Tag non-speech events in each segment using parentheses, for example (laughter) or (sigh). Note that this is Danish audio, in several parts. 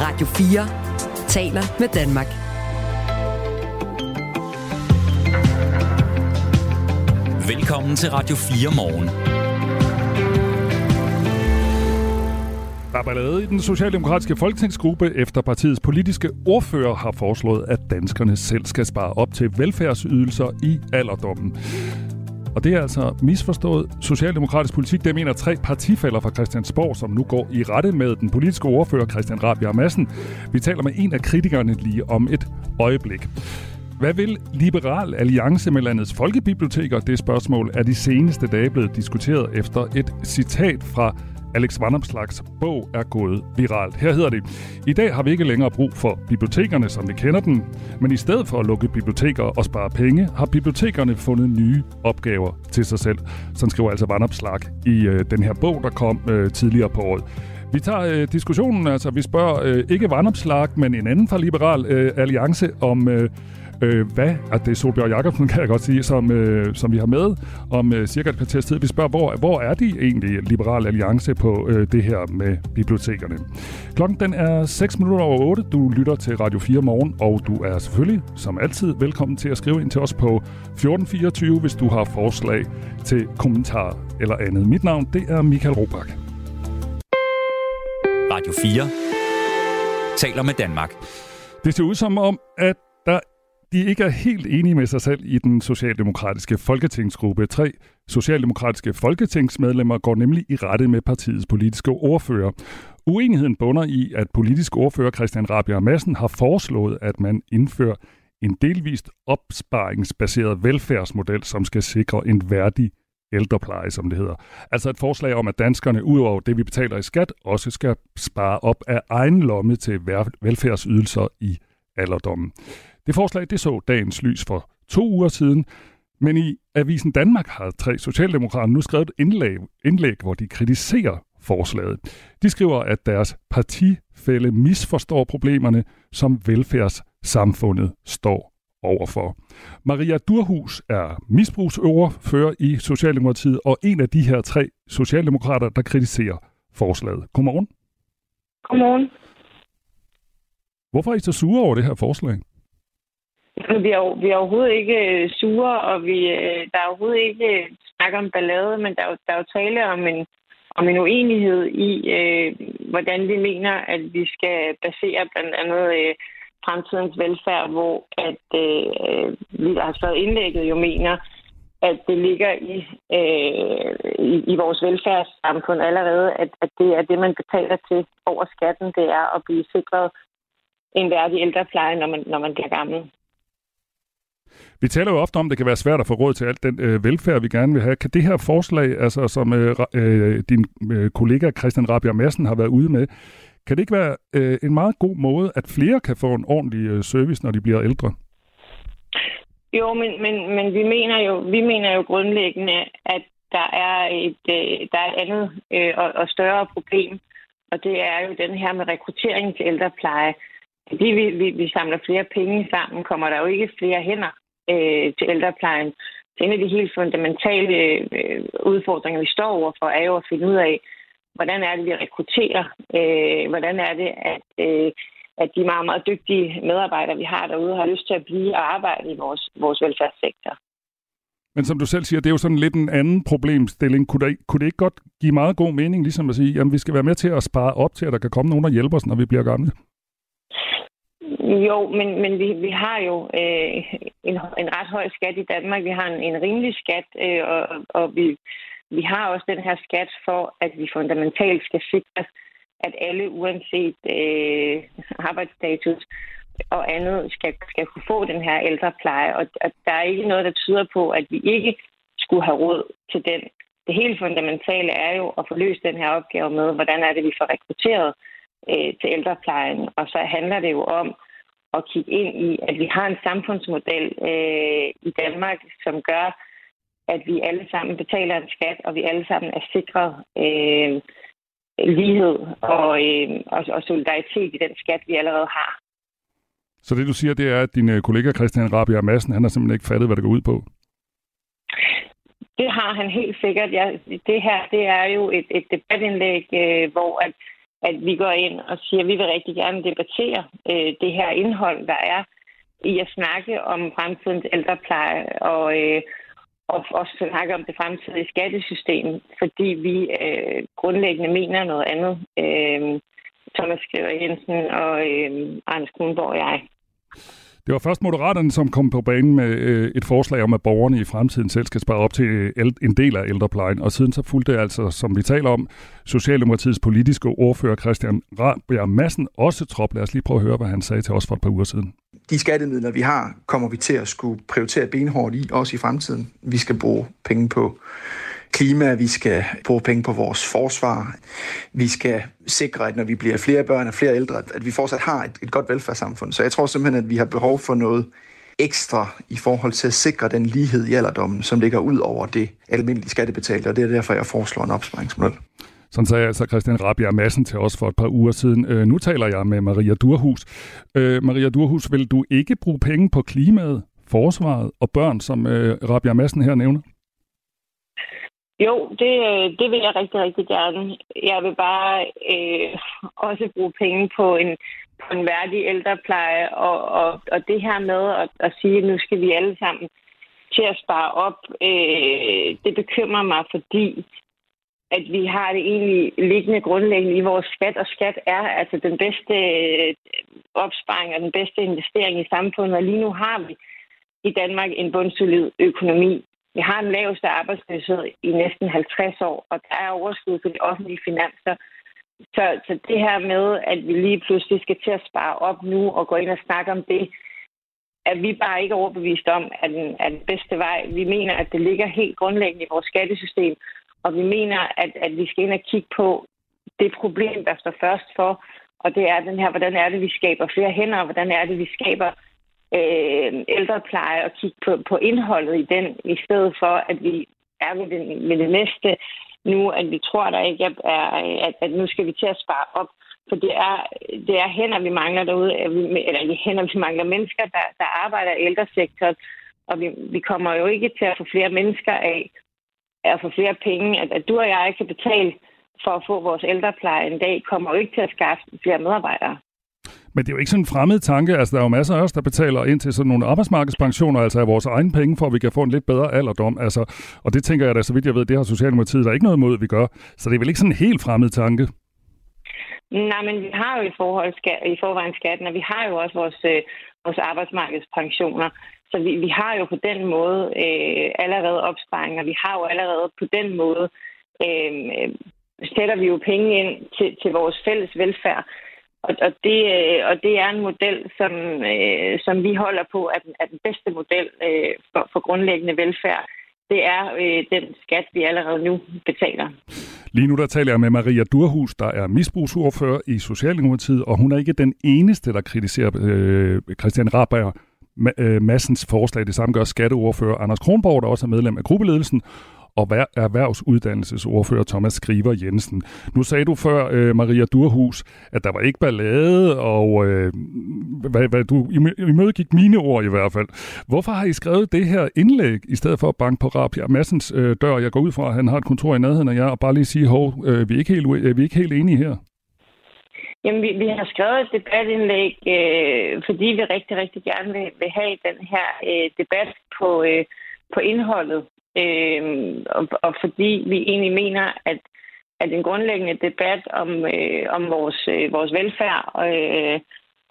Radio 4 taler med Danmark. Velkommen til Radio 4 morgen. Der er ballade i den socialdemokratiske folketingsgruppe, efter partiets politiske ordfører har foreslået, at danskerne selv skal spare op til velfærdsydelser i alderdommen. Og det er altså misforstået socialdemokratisk politik. Det mener tre partifælder fra Christiansborg, som nu går i rette med den politiske ordfører Christian Rabia Madsen. Vi taler med en af kritikerne lige om et øjeblik. Hvad vil Liberal Alliance med landets folkebiblioteker? Det spørgsmål er de seneste dage blevet diskuteret efter et citat fra Alex Vandomslags bog er gået viralt. Her hedder det, i dag har vi ikke længere brug for bibliotekerne, som vi kender dem, men i stedet for at lukke biblioteker og spare penge, har bibliotekerne fundet nye opgaver til sig selv. Sådan skriver altså Vandomslag i øh, den her bog, der kom øh, tidligere på året. Vi tager øh, diskussionen, altså vi spørger øh, ikke Vandomslag, men en anden fra Liberal øh, Alliance om... Øh, Øh, hvad er det Solbjørn Jacobsen, (laughs) kan jeg godt sige, som, øh, som vi har med om øh, cirka et kvarters tid. Vi spørger, hvor, hvor er de egentlig, Liberal Alliance, på øh, det her med bibliotekerne? Klokken den er 6 minutter over 8. Du lytter til Radio 4 morgen, og du er selvfølgelig, som altid, velkommen til at skrive ind til os på 1424, hvis du har forslag til kommentar eller andet. Mit navn, det er Michael Robach. Radio 4 taler med Danmark. Det ser ud som om, at der de ikke er helt enige med sig selv i den socialdemokratiske folketingsgruppe. Tre socialdemokratiske folketingsmedlemmer går nemlig i rette med partiets politiske ordfører. Uenigheden bunder i, at politisk ordfører Christian Rabia Madsen har foreslået, at man indfører en delvist opsparingsbaseret velfærdsmodel, som skal sikre en værdig ældrepleje, som det hedder. Altså et forslag om, at danskerne udover det, vi betaler i skat, også skal spare op af egen lomme til velfærdsydelser i alderdommen. Det forslag det så dagens lys for to uger siden, men i Avisen Danmark har tre socialdemokrater nu skrevet et indlæg, indlæg, hvor de kritiserer forslaget. De skriver, at deres partifælde misforstår problemerne, som velfærdssamfundet står overfor. Maria Durhus er misbrugsøverfører i Socialdemokratiet og en af de her tre socialdemokrater, der kritiserer forslaget. Godmorgen. Godmorgen. Hvorfor er I så sure over det her forslag? Vi er, vi er overhovedet ikke øh, sure, og vi, øh, der er overhovedet ikke øh, snak om ballade, men der er, der er jo tale om en, om en uenighed i, øh, hvordan vi mener, at vi skal basere blandt andet øh, fremtidens velfærd, hvor at øh, vi, har skrevet indlægget, jo mener, at det ligger i, øh, i, i vores velfærdssamfund allerede, at, at det er det, man betaler til over skatten, det er at blive sikret en værdig ældrepleje, når man, når man bliver gammel. Vi taler jo ofte om, at det kan være svært at få råd til alt den øh, velfærd, vi gerne vil have. Kan det her forslag, altså som øh, øh, din øh, kollega Christian Rabia Madsen har været ude med, kan det ikke være øh, en meget god måde, at flere kan få en ordentlig øh, service, når de bliver ældre? Jo, men, men, men vi, mener jo, vi mener jo grundlæggende, at der er et, øh, der er et andet øh, og, og større problem, og det er jo den her med rekruttering til ældrepleje. Fordi vi, vi, vi samler flere penge sammen, kommer der jo ikke flere hænder øh, til ældreplejen. Så en af de helt fundamentale øh, udfordringer, vi står overfor, er jo at finde ud af, hvordan er det, vi rekrutterer? Øh, hvordan er det, at, øh, at de meget, meget dygtige medarbejdere, vi har derude, har lyst til at blive og arbejde i vores, vores velfærdssektor? Men som du selv siger, det er jo sådan lidt en anden problemstilling. Kunne det, kunne det ikke godt give meget god mening, ligesom at sige, at vi skal være med til at spare op til, at der kan komme nogen og hjælpe os, når vi bliver gamle? Jo, men, men vi, vi har jo øh, en, en ret høj skat i Danmark. Vi har en, en rimelig skat, øh, og, og vi, vi har også den her skat for, at vi fundamentalt skal sikre, at alle uanset øh, arbejdsstatus og andet skal, skal kunne få den her ældrepleje. Og og der er ikke noget, der tyder på, at vi ikke skulle have råd til den. Det helt fundamentale er jo at få løst den her opgave med, hvordan er det, vi får rekrutteret øh, til ældreplejen. Og så handler det jo om at kigge ind i, at vi har en samfundsmodel øh, i Danmark, som gør, at vi alle sammen betaler en skat, og vi alle sammen er sikret øh, lighed og, øh, og, og solidaritet i den skat, vi allerede har. Så det du siger, det er, at din øh, kollega Christian Rabia Madsen, han har simpelthen ikke fattet, hvad det går ud på? Det har han helt sikkert. Ja, det her det er jo et, et debatindlæg, øh, hvor at at vi går ind og siger, at vi vil rigtig gerne debattere øh, det her indhold, der er i at snakke om fremtidens ældrepleje og, øh, og også snakke om det fremtidige skattesystem, fordi vi øh, grundlæggende mener noget andet. Øh, Thomas Skriver Jensen og øh, Anders Kronborg og jeg. Det var først Moderaterne, som kom på banen med øh, et forslag om, at borgerne i fremtiden selv skal spare op til øh, en del af ældreplejen. Og siden så fulgte altså, som vi taler om, Socialdemokratiets politiske ordfører Christian Rabjerg Madsen også trop. Lad os lige prøve at høre, hvad han sagde til os for et par uger siden. De skattemidler, vi har, kommer vi til at skulle prioritere benhårdt i, også i fremtiden. Vi skal bruge penge på klima, vi skal bruge penge på vores forsvar, vi skal sikre, at når vi bliver flere børn og flere ældre, at vi fortsat har et, et godt velfærdssamfund. Så jeg tror simpelthen, at vi har behov for noget ekstra i forhold til at sikre den lighed i alderdommen, som ligger ud over det almindelige skattebetalte, og det er derfor, jeg foreslår en opsparingsmodel. Sådan sagde altså Christian Rabia Madsen til os for et par uger siden. Øh, nu taler jeg med Maria Durhus. Øh, Maria Durhus, vil du ikke bruge penge på klimaet, forsvaret og børn, som øh, Rabia Madsen her nævner? Jo, det, øh, det vil jeg rigtig, rigtig gerne. Jeg vil bare øh, også bruge penge på en, på en værdig ældrepleje, og, og, og det her med at, at sige, at nu skal vi alle sammen til at spare op, øh, det bekymrer mig, fordi at vi har det egentlig liggende grundlæggende i vores skat, og skat er altså den bedste øh, opsparing og den bedste investering i samfundet, og lige nu har vi i Danmark en bundsolid økonomi. Vi har den laveste arbejdsløshed i næsten 50 år, og der er overskud på de offentlige finanser. Så, så det her med, at vi lige pludselig skal til at spare op nu og gå ind og snakke om det, er vi bare ikke overbevist om, at den, er den bedste vej. Vi mener, at det ligger helt grundlæggende i vores skattesystem, og vi mener, at, at vi skal ind og kigge på det problem, der står først for, og det er den her, hvordan er det, vi skaber flere hænder, og hvordan er det, vi skaber øh, ældrepleje og kigge på, på indholdet i den, i stedet for, at vi er ved, det, ved det næste nu, at vi tror, der ikke er, at, at nu skal vi til at spare op. For det er, det er hænder, vi mangler derude, eller hænder, vi mangler mennesker, der, der arbejder i ældresektoren, og vi, vi kommer jo ikke til at få flere mennesker af, at få flere penge. At, at du og jeg kan betale for at få vores ældrepleje en dag, kommer jo ikke til at skaffe flere medarbejdere. Men det er jo ikke sådan en fremmed tanke. Altså, der er jo masser af os, der betaler ind til sådan nogle arbejdsmarkedspensioner, altså af vores egne penge, for at vi kan få en lidt bedre alderdom. Altså, og det tænker jeg da, så vidt jeg ved, det har Socialdemokratiet der er ikke noget imod, vi gør. Så det er vel ikke sådan en helt fremmed tanke? Nej, men vi har jo i, forhold i forvejen skatten, og vi har jo også vores, øh, vores arbejdsmarkedspensioner. Så vi, vi har jo på den måde øh, allerede opsparinger. Vi har jo allerede på den måde, øh, øh sætter vi jo penge ind til, til vores fælles velfærd. Og, og, det, øh, og det er en model, som, øh, som vi holder på, at den, er den bedste model øh, for, for grundlæggende velfærd. Det er øh, den skat, vi allerede nu betaler. Lige nu der taler jeg med Maria Durhus, der er misbrugsordfører i Socialdemokratiet, og hun er ikke den eneste, der kritiserer øh, Christian Rabager Massens øh, forslag. Det samme gør skatteordfører Anders Kronborg, der også er medlem af gruppeledelsen, og erhvervsuddannelsesordfører Thomas Skriver Jensen. Nu sagde du før, øh, Maria Durhus, at der var ikke ballade, og øh, hvad, hvad, du imødegik mine ord i hvert fald. Hvorfor har I skrevet det her indlæg, i stedet for at banke på Rabia Massens øh, dør? Jeg går ud fra, at han har et kontor i nærheden af jer, og bare lige sige, hov, øh, vi, er ikke helt, øh, vi er ikke helt enige her. Jamen, vi, vi har skrevet et debatindlæg, øh, fordi vi rigtig, rigtig gerne vil, vil have den her øh, debat på, øh, på indholdet. Øh, og, og fordi vi egentlig mener, at, at en grundlæggende debat om, øh, om vores, øh, vores velfærd øh,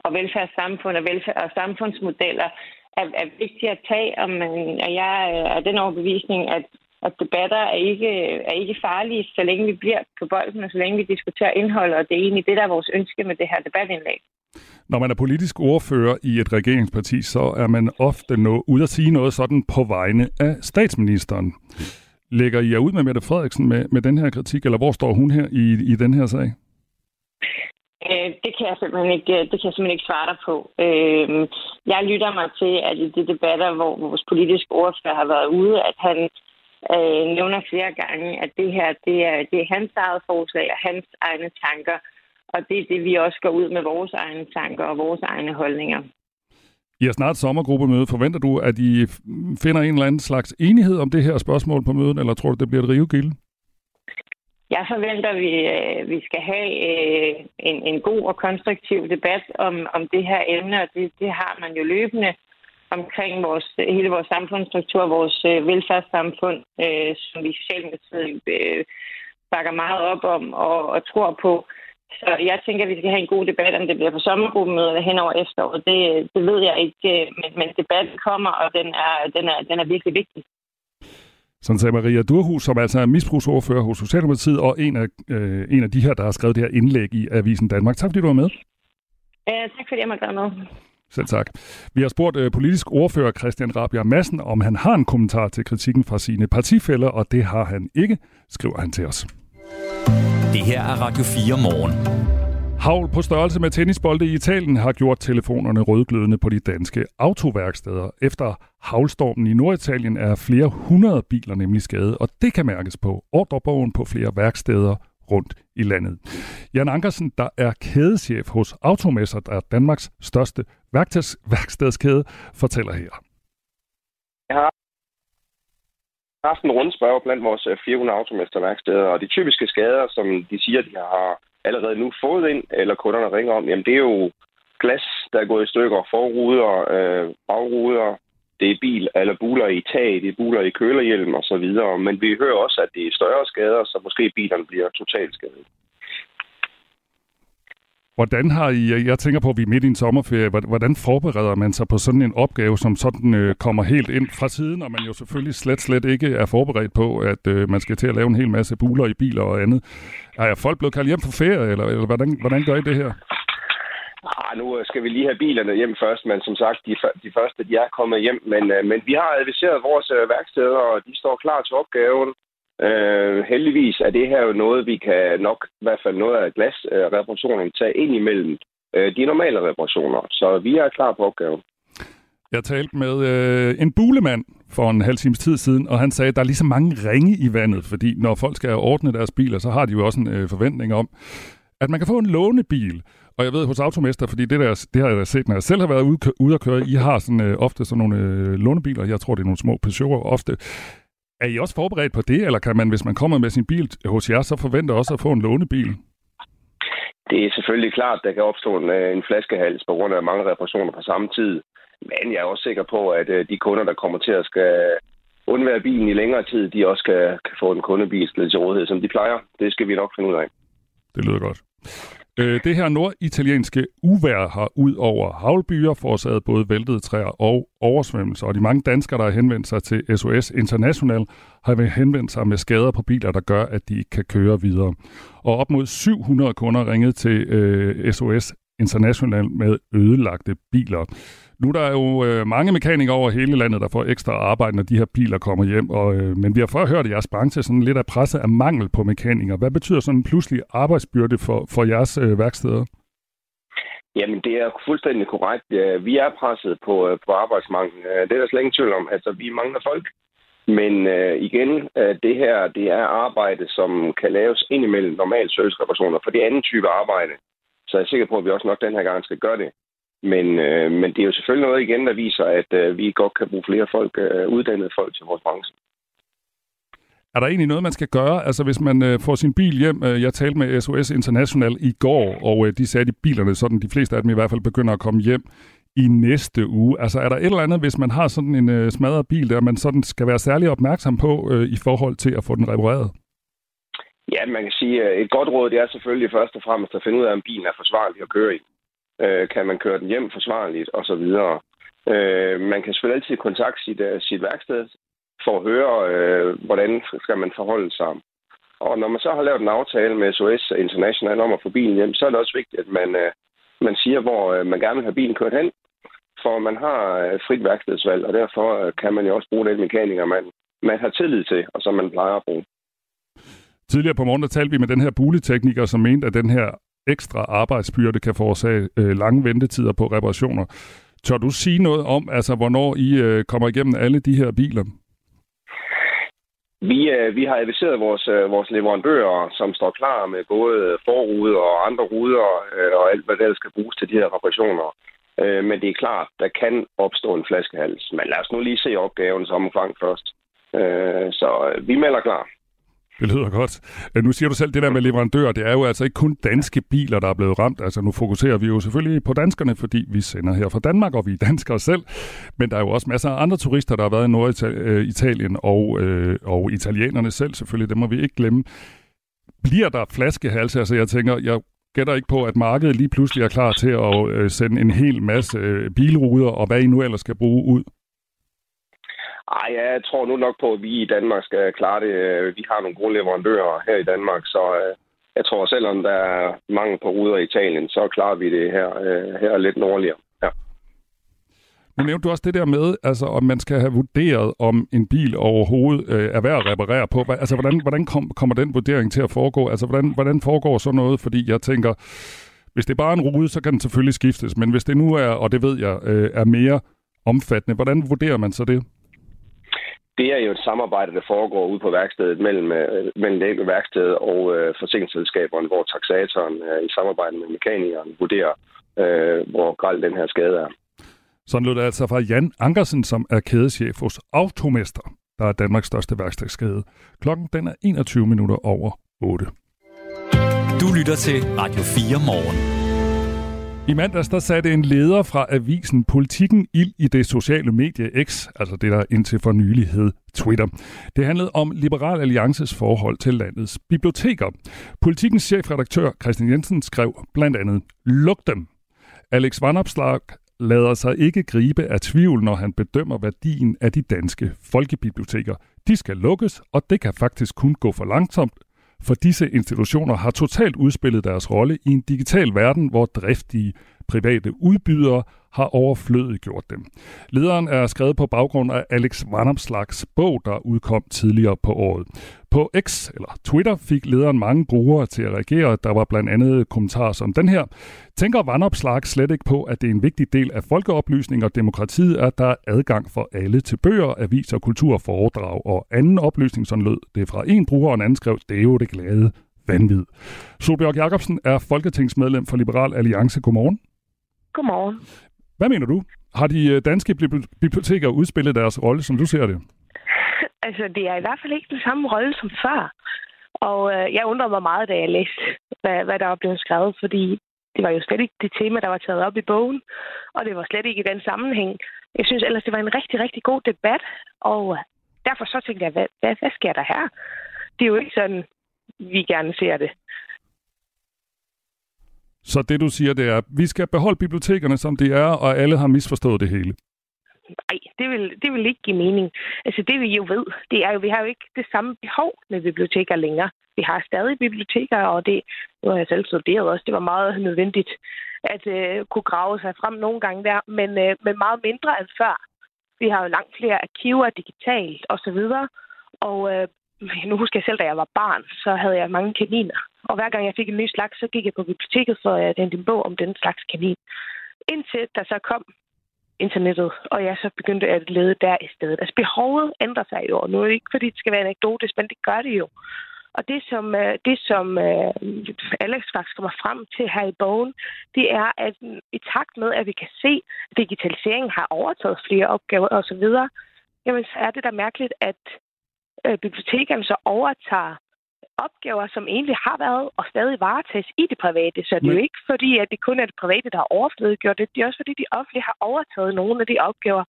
og velfærdssamfund og, velfærd, og samfundsmodeller er, er vigtigt at tage, om man, og jeg er den overbevisning, at, at debatter er ikke, er ikke farlige, så længe vi bliver på bolden, og så længe vi diskuterer indhold, og det er egentlig det, der er vores ønske med det her debatindlæg. Når man er politisk ordfører i et regeringsparti, så er man ofte nå, ud at sige noget sådan på vegne af statsministeren. Lægger I jer ud med Mette Frederiksen med, med den her kritik, eller hvor står hun her i, i den her sag? Øh, det kan jeg simpelthen ikke, øh, det kan jeg simpelthen ikke svare dig på. Øh, jeg lytter mig til, at i de debatter, hvor vores politiske ordfører har været ude, at han øh, nævner flere gange, at det her det er, det er hans eget forslag og hans egne tanker. Og det er det, vi også går ud med vores egne tanker og vores egne holdninger. I har snart sommergruppemøde. Forventer du, at I finder en eller anden slags enighed om det her spørgsmål på mødet, eller tror du, det bliver et rivegilde? jeg forventer, at vi, øh, vi skal have øh, en, en god og konstruktiv debat om, om det her emne, og det, det har man jo løbende omkring vores, hele vores samfundsstruktur, vores øh, velfærdssamfund, øh, som vi Socialdemokratiet øh, bakker meget op om og, og tror på. Så jeg tænker, at vi skal have en god debat, om det bliver på sommergruppemødet eller hen over efteråret. Det, det ved jeg ikke, men, men debatten kommer, og den er, den er, den er virkelig vigtig. Sådan sagde Maria Durhus, som altså er misbrugsordfører hos Socialdemokratiet, og en af, øh, en af de her, der har skrevet det her indlæg i Avisen Danmark. Tak fordi du var med. Ja, tak fordi jeg måtte være med. Selv tak. Vi har spurgt øh, politisk ordfører Christian Rabia Madsen, om han har en kommentar til kritikken fra sine partifælder, og det har han ikke, skriver han til os. Det her er Radio 4 morgen. Havl på størrelse med tennisbolde i Italien har gjort telefonerne rødglødende på de danske autoværksteder. Efter havlstormen i Norditalien er flere hundrede biler nemlig skadet, og det kan mærkes på ordrebogen på flere værksteder rundt i landet. Jan Ankersen, der er kædeschef hos Automesser, der er Danmarks største værkstedskæde, fortæller her. Jeg har haft en rundspørg blandt vores øh, 400 automesterværksteder, og de typiske skader, som de siger, de har allerede nu fået ind, eller kunderne ringer om, jamen det er jo glas, der er gået i stykker, forruder, øh, bagruder, det er bil eller buler i tag, det er buler i kølerhjelm og så videre. Men vi hører også, at det er større skader, så måske bilerne bliver totalt skadet. Hvordan har I, jeg tænker på, at vi er midt i en sommerferie, hvordan forbereder man sig på sådan en opgave, som sådan øh, kommer helt ind fra siden, og man jo selvfølgelig slet, slet ikke er forberedt på, at øh, man skal til at lave en hel masse buler i biler og andet. Er folk blevet kaldt hjem på ferie, eller, eller hvordan, hvordan gør I det her? Ah, nu øh, skal vi lige have bilerne hjem først, men som sagt, de, de første de er kommet hjem. Men, øh, men vi har adviseret vores øh, værksteder, og de står klar til opgaven. Øh, heldigvis er det her jo noget, vi kan nok, i hvert fald noget af glasreparationerne, øh, tage ind imellem øh, de normale reparationer. Så vi er klar på opgaven. Jeg talte med øh, en bulemand for en halv times tid siden, og han sagde, at der er lige så mange ringe i vandet, fordi når folk skal ordne deres biler, så har de jo også en øh, forventning om, at man kan få en lånebil. Og jeg ved hos Automester, fordi det, der, det har jeg set, når jeg selv har været ude, ude at køre, I har sådan, øh, ofte sådan nogle øh, lånebiler, jeg tror, det er nogle små Peugeot'er ofte. Er I også forberedt på det, eller kan man, hvis man kommer med sin bil hos jer, så forvente også at få en lånebil? Det er selvfølgelig klart, der kan opstå en, øh, en flaskehals på grund af mange reparationer på samme tid. Men jeg er også sikker på, at øh, de kunder, der kommer til at skal undvære bilen i længere tid, de også kan, kan få en kundebil til rådighed, som de plejer. Det skal vi nok finde ud af. Det lyder godt. Øh, det her norditalienske uvær har ud over havlbyer forårsaget både væltede træer og oversvømmelser, og de mange danskere, der har henvendt sig til SOS International, har henvendt sig med skader på biler, der gør, at de ikke kan køre videre. Og op mod 700 kunder ringede til øh, SOS International med ødelagte biler. Nu er der jo øh, mange mekanikere over hele landet, der får ekstra arbejde, når de her biler kommer hjem. Og, øh, men vi har før hørt, at jeres branche sådan lidt af presset af mangel på mekanikere. Hvad betyder sådan en pludselig arbejdsbyrde for, for jeres øh, værksteder? Jamen, det er fuldstændig korrekt. Vi er presset på, øh, på arbejdsmangel. Øh, det er der slet ingen tvivl om. Altså, vi mangler folk. Men øh, igen, øh, det her det er arbejde, som kan laves indimellem normale servicereparationer, for det er anden type arbejde. Så jeg er sikker på, at vi også nok den her gang skal gøre det. Men, øh, men det er jo selvfølgelig noget igen, der viser, at øh, vi godt kan bruge flere folk, øh, uddannede folk til vores branche. Er der egentlig noget, man skal gøre? Altså hvis man øh, får sin bil hjem, øh, jeg talte med SOS International i går, og øh, de sagde, at bilerne, sådan de fleste af dem i hvert fald, begynder at komme hjem i næste uge. Altså er der et eller andet, hvis man har sådan en øh, smadret bil, der man sådan skal være særlig opmærksom på øh, i forhold til at få den repareret? Ja, man kan sige, at et godt råd det er selvfølgelig først og fremmest at finde ud af, om bilen er forsvarlig at køre i. Øh, kan man køre den hjem forsvarligt osv. Øh, man kan selvfølgelig altid kontakte sit, uh, sit værksted for at høre, øh, hvordan skal man forholde sig. Og når man så har lavet en aftale med SOS International om at få bilen hjem, så er det også vigtigt, at man, øh, man siger, hvor øh, man gerne vil have bilen kørt hen. For man har øh, frit værkstedsvalg, og derfor øh, kan man jo også bruge den mekaniker, man, man har tillid til, og som man plejer at bruge. Tidligere på morgen der talte vi med den her buletekniker, som mente, at den her ekstra arbejdsbyrde kan forårsage øh, lange ventetider på reparationer. Tør du sige noget om, altså hvornår I øh, kommer igennem alle de her biler? Vi, øh, vi har adviseret vores, øh, vores leverandører, som står klar med både forruder og andre ruder øh, og alt, hvad der skal bruges til de her reparationer. Øh, men det er klart, der kan opstå en flaskehals. Men lad os nu lige se opgavens omfang først. Øh, så øh, vi melder klar. Det lyder godt. Øh, nu siger du selv det der med leverandører. Det er jo altså ikke kun danske biler, der er blevet ramt. Altså nu fokuserer vi jo selvfølgelig på danskerne, fordi vi sender her fra Danmark, og vi er danskere selv. Men der er jo også masser af andre turister, der har været i Norditalien øh, og, øh, og italienerne selv selvfølgelig. Det må vi ikke glemme. Bliver der flaskehalse? Altså jeg tænker, jeg gætter ikke på, at markedet lige pludselig er klar til at øh, sende en hel masse øh, bilruder, og hvad I nu ellers skal bruge ud. Ej, jeg tror nu nok på, at vi i Danmark skal klare det. Øh, vi har nogle gode leverandører her i Danmark, så øh, jeg tror, selvom der er mange på ruder i Italien, så klarer vi det her, øh, her lidt nordligere. Ja. Nu nævnte du også det der med, altså, om man skal have vurderet, om en bil overhovedet øh, er værd at reparere på. Altså, hvordan, hvordan kom, kommer den vurdering til at foregå? Altså, hvordan, hvordan foregår så noget? Fordi jeg tænker, hvis det er bare en rude, så kan den selvfølgelig skiftes. Men hvis det nu er, og det ved jeg, øh, er mere omfattende, hvordan vurderer man så det? Det er jo et samarbejde, der foregår ude på værkstedet mellem, øh, mellem det værksted og øh, forsikringsselskaberne, hvor taxatoren øh, i samarbejde med mekanikeren vurderer, øh, hvor græld den her skade er. Sådan lød det altså fra Jan Ankersen, som er kædeschef hos Automester, der er Danmarks største værkstedskæde. Klokken den er 21 minutter over 8. Du lytter til Radio 4 morgen. I mandags der satte en leder fra avisen Politikken ild i det sociale medie X, altså det der indtil for nylighed Twitter. Det handlede om Liberal Alliances forhold til landets biblioteker. Politikens chefredaktør Christian Jensen skrev blandt andet, Luk dem. Alex Vanopslag lader sig ikke gribe af tvivl, når han bedømmer værdien af de danske folkebiblioteker. De skal lukkes, og det kan faktisk kun gå for langsomt, for disse institutioner har totalt udspillet deres rolle i en digital verden, hvor driftige private udbydere har overflødet gjort dem. Lederen er skrevet på baggrund af Alex Vanopslags bog, der udkom tidligere på året. På X, eller Twitter, fik lederen mange brugere til at reagere. Der var blandt andet kommentarer som den her. Tænker Vanopslag slet ikke på, at det er en vigtig del af folkeoplysning og demokratiet, at der er adgang for alle til bøger, aviser, kultur, foredrag og anden oplysning, som lød det fra en bruger, og en anden skrev, det er jo det glade vanvid. Solbjørg Jacobsen er folketingsmedlem for Liberal Alliance. Godmorgen. Godmorgen. Hvad mener du? Har de øh, danske biblioteker udspillet deres rolle, som du ser det? (laughs) Altså, det er i hvert fald ikke den samme rolle som før. Og øh, jeg undrer mig meget, da jeg læste, hvad, hvad der var blevet skrevet, fordi det var jo slet ikke det tema, der var taget op i bogen, og det var slet ikke i den sammenhæng. Jeg synes ellers, det var en rigtig, rigtig god debat, og derfor så tænkte jeg, hvad, hvad, hvad sker der her? Det er jo ikke sådan, vi gerne ser det. Så det du siger, det er, at vi skal beholde bibliotekerne, som de er, og alle har misforstået det hele. Nej, det vil, det vil ikke give mening. Altså det vi jo ved, det er jo, vi har jo ikke det samme behov med biblioteker længere. Vi har stadig biblioteker, og det, nu har jeg selv studeret også, det var meget nødvendigt at øh, kunne grave sig frem nogle gange der, men, øh, men meget mindre end før. Vi har jo langt flere arkiver digitalt osv., og øh, nu husker jeg selv, da jeg var barn, så havde jeg mange kaniner. Og hver gang jeg fik en ny slags, så gik jeg på biblioteket for at hente en bog om den slags kanin. Indtil der så kom internettet, og jeg så begyndte at lede der i stedet. Altså behovet ændrer sig jo, og nu er det ikke, fordi det skal være anekdotisk, men det gør det jo. Og det, som, øh, det, som øh, Alex faktisk kommer frem til her i bogen, det er, at i takt med, at vi kan se, at digitaliseringen har overtaget flere opgaver osv., jamen så er det da mærkeligt, at uh, bibliotekerne så overtager opgaver, som egentlig har været og stadig varetages i det private. Så det er jo ikke fordi, at det kun er det private, der har overflødet gjort det. Det er også fordi, de offentlige har overtaget nogle af de opgaver.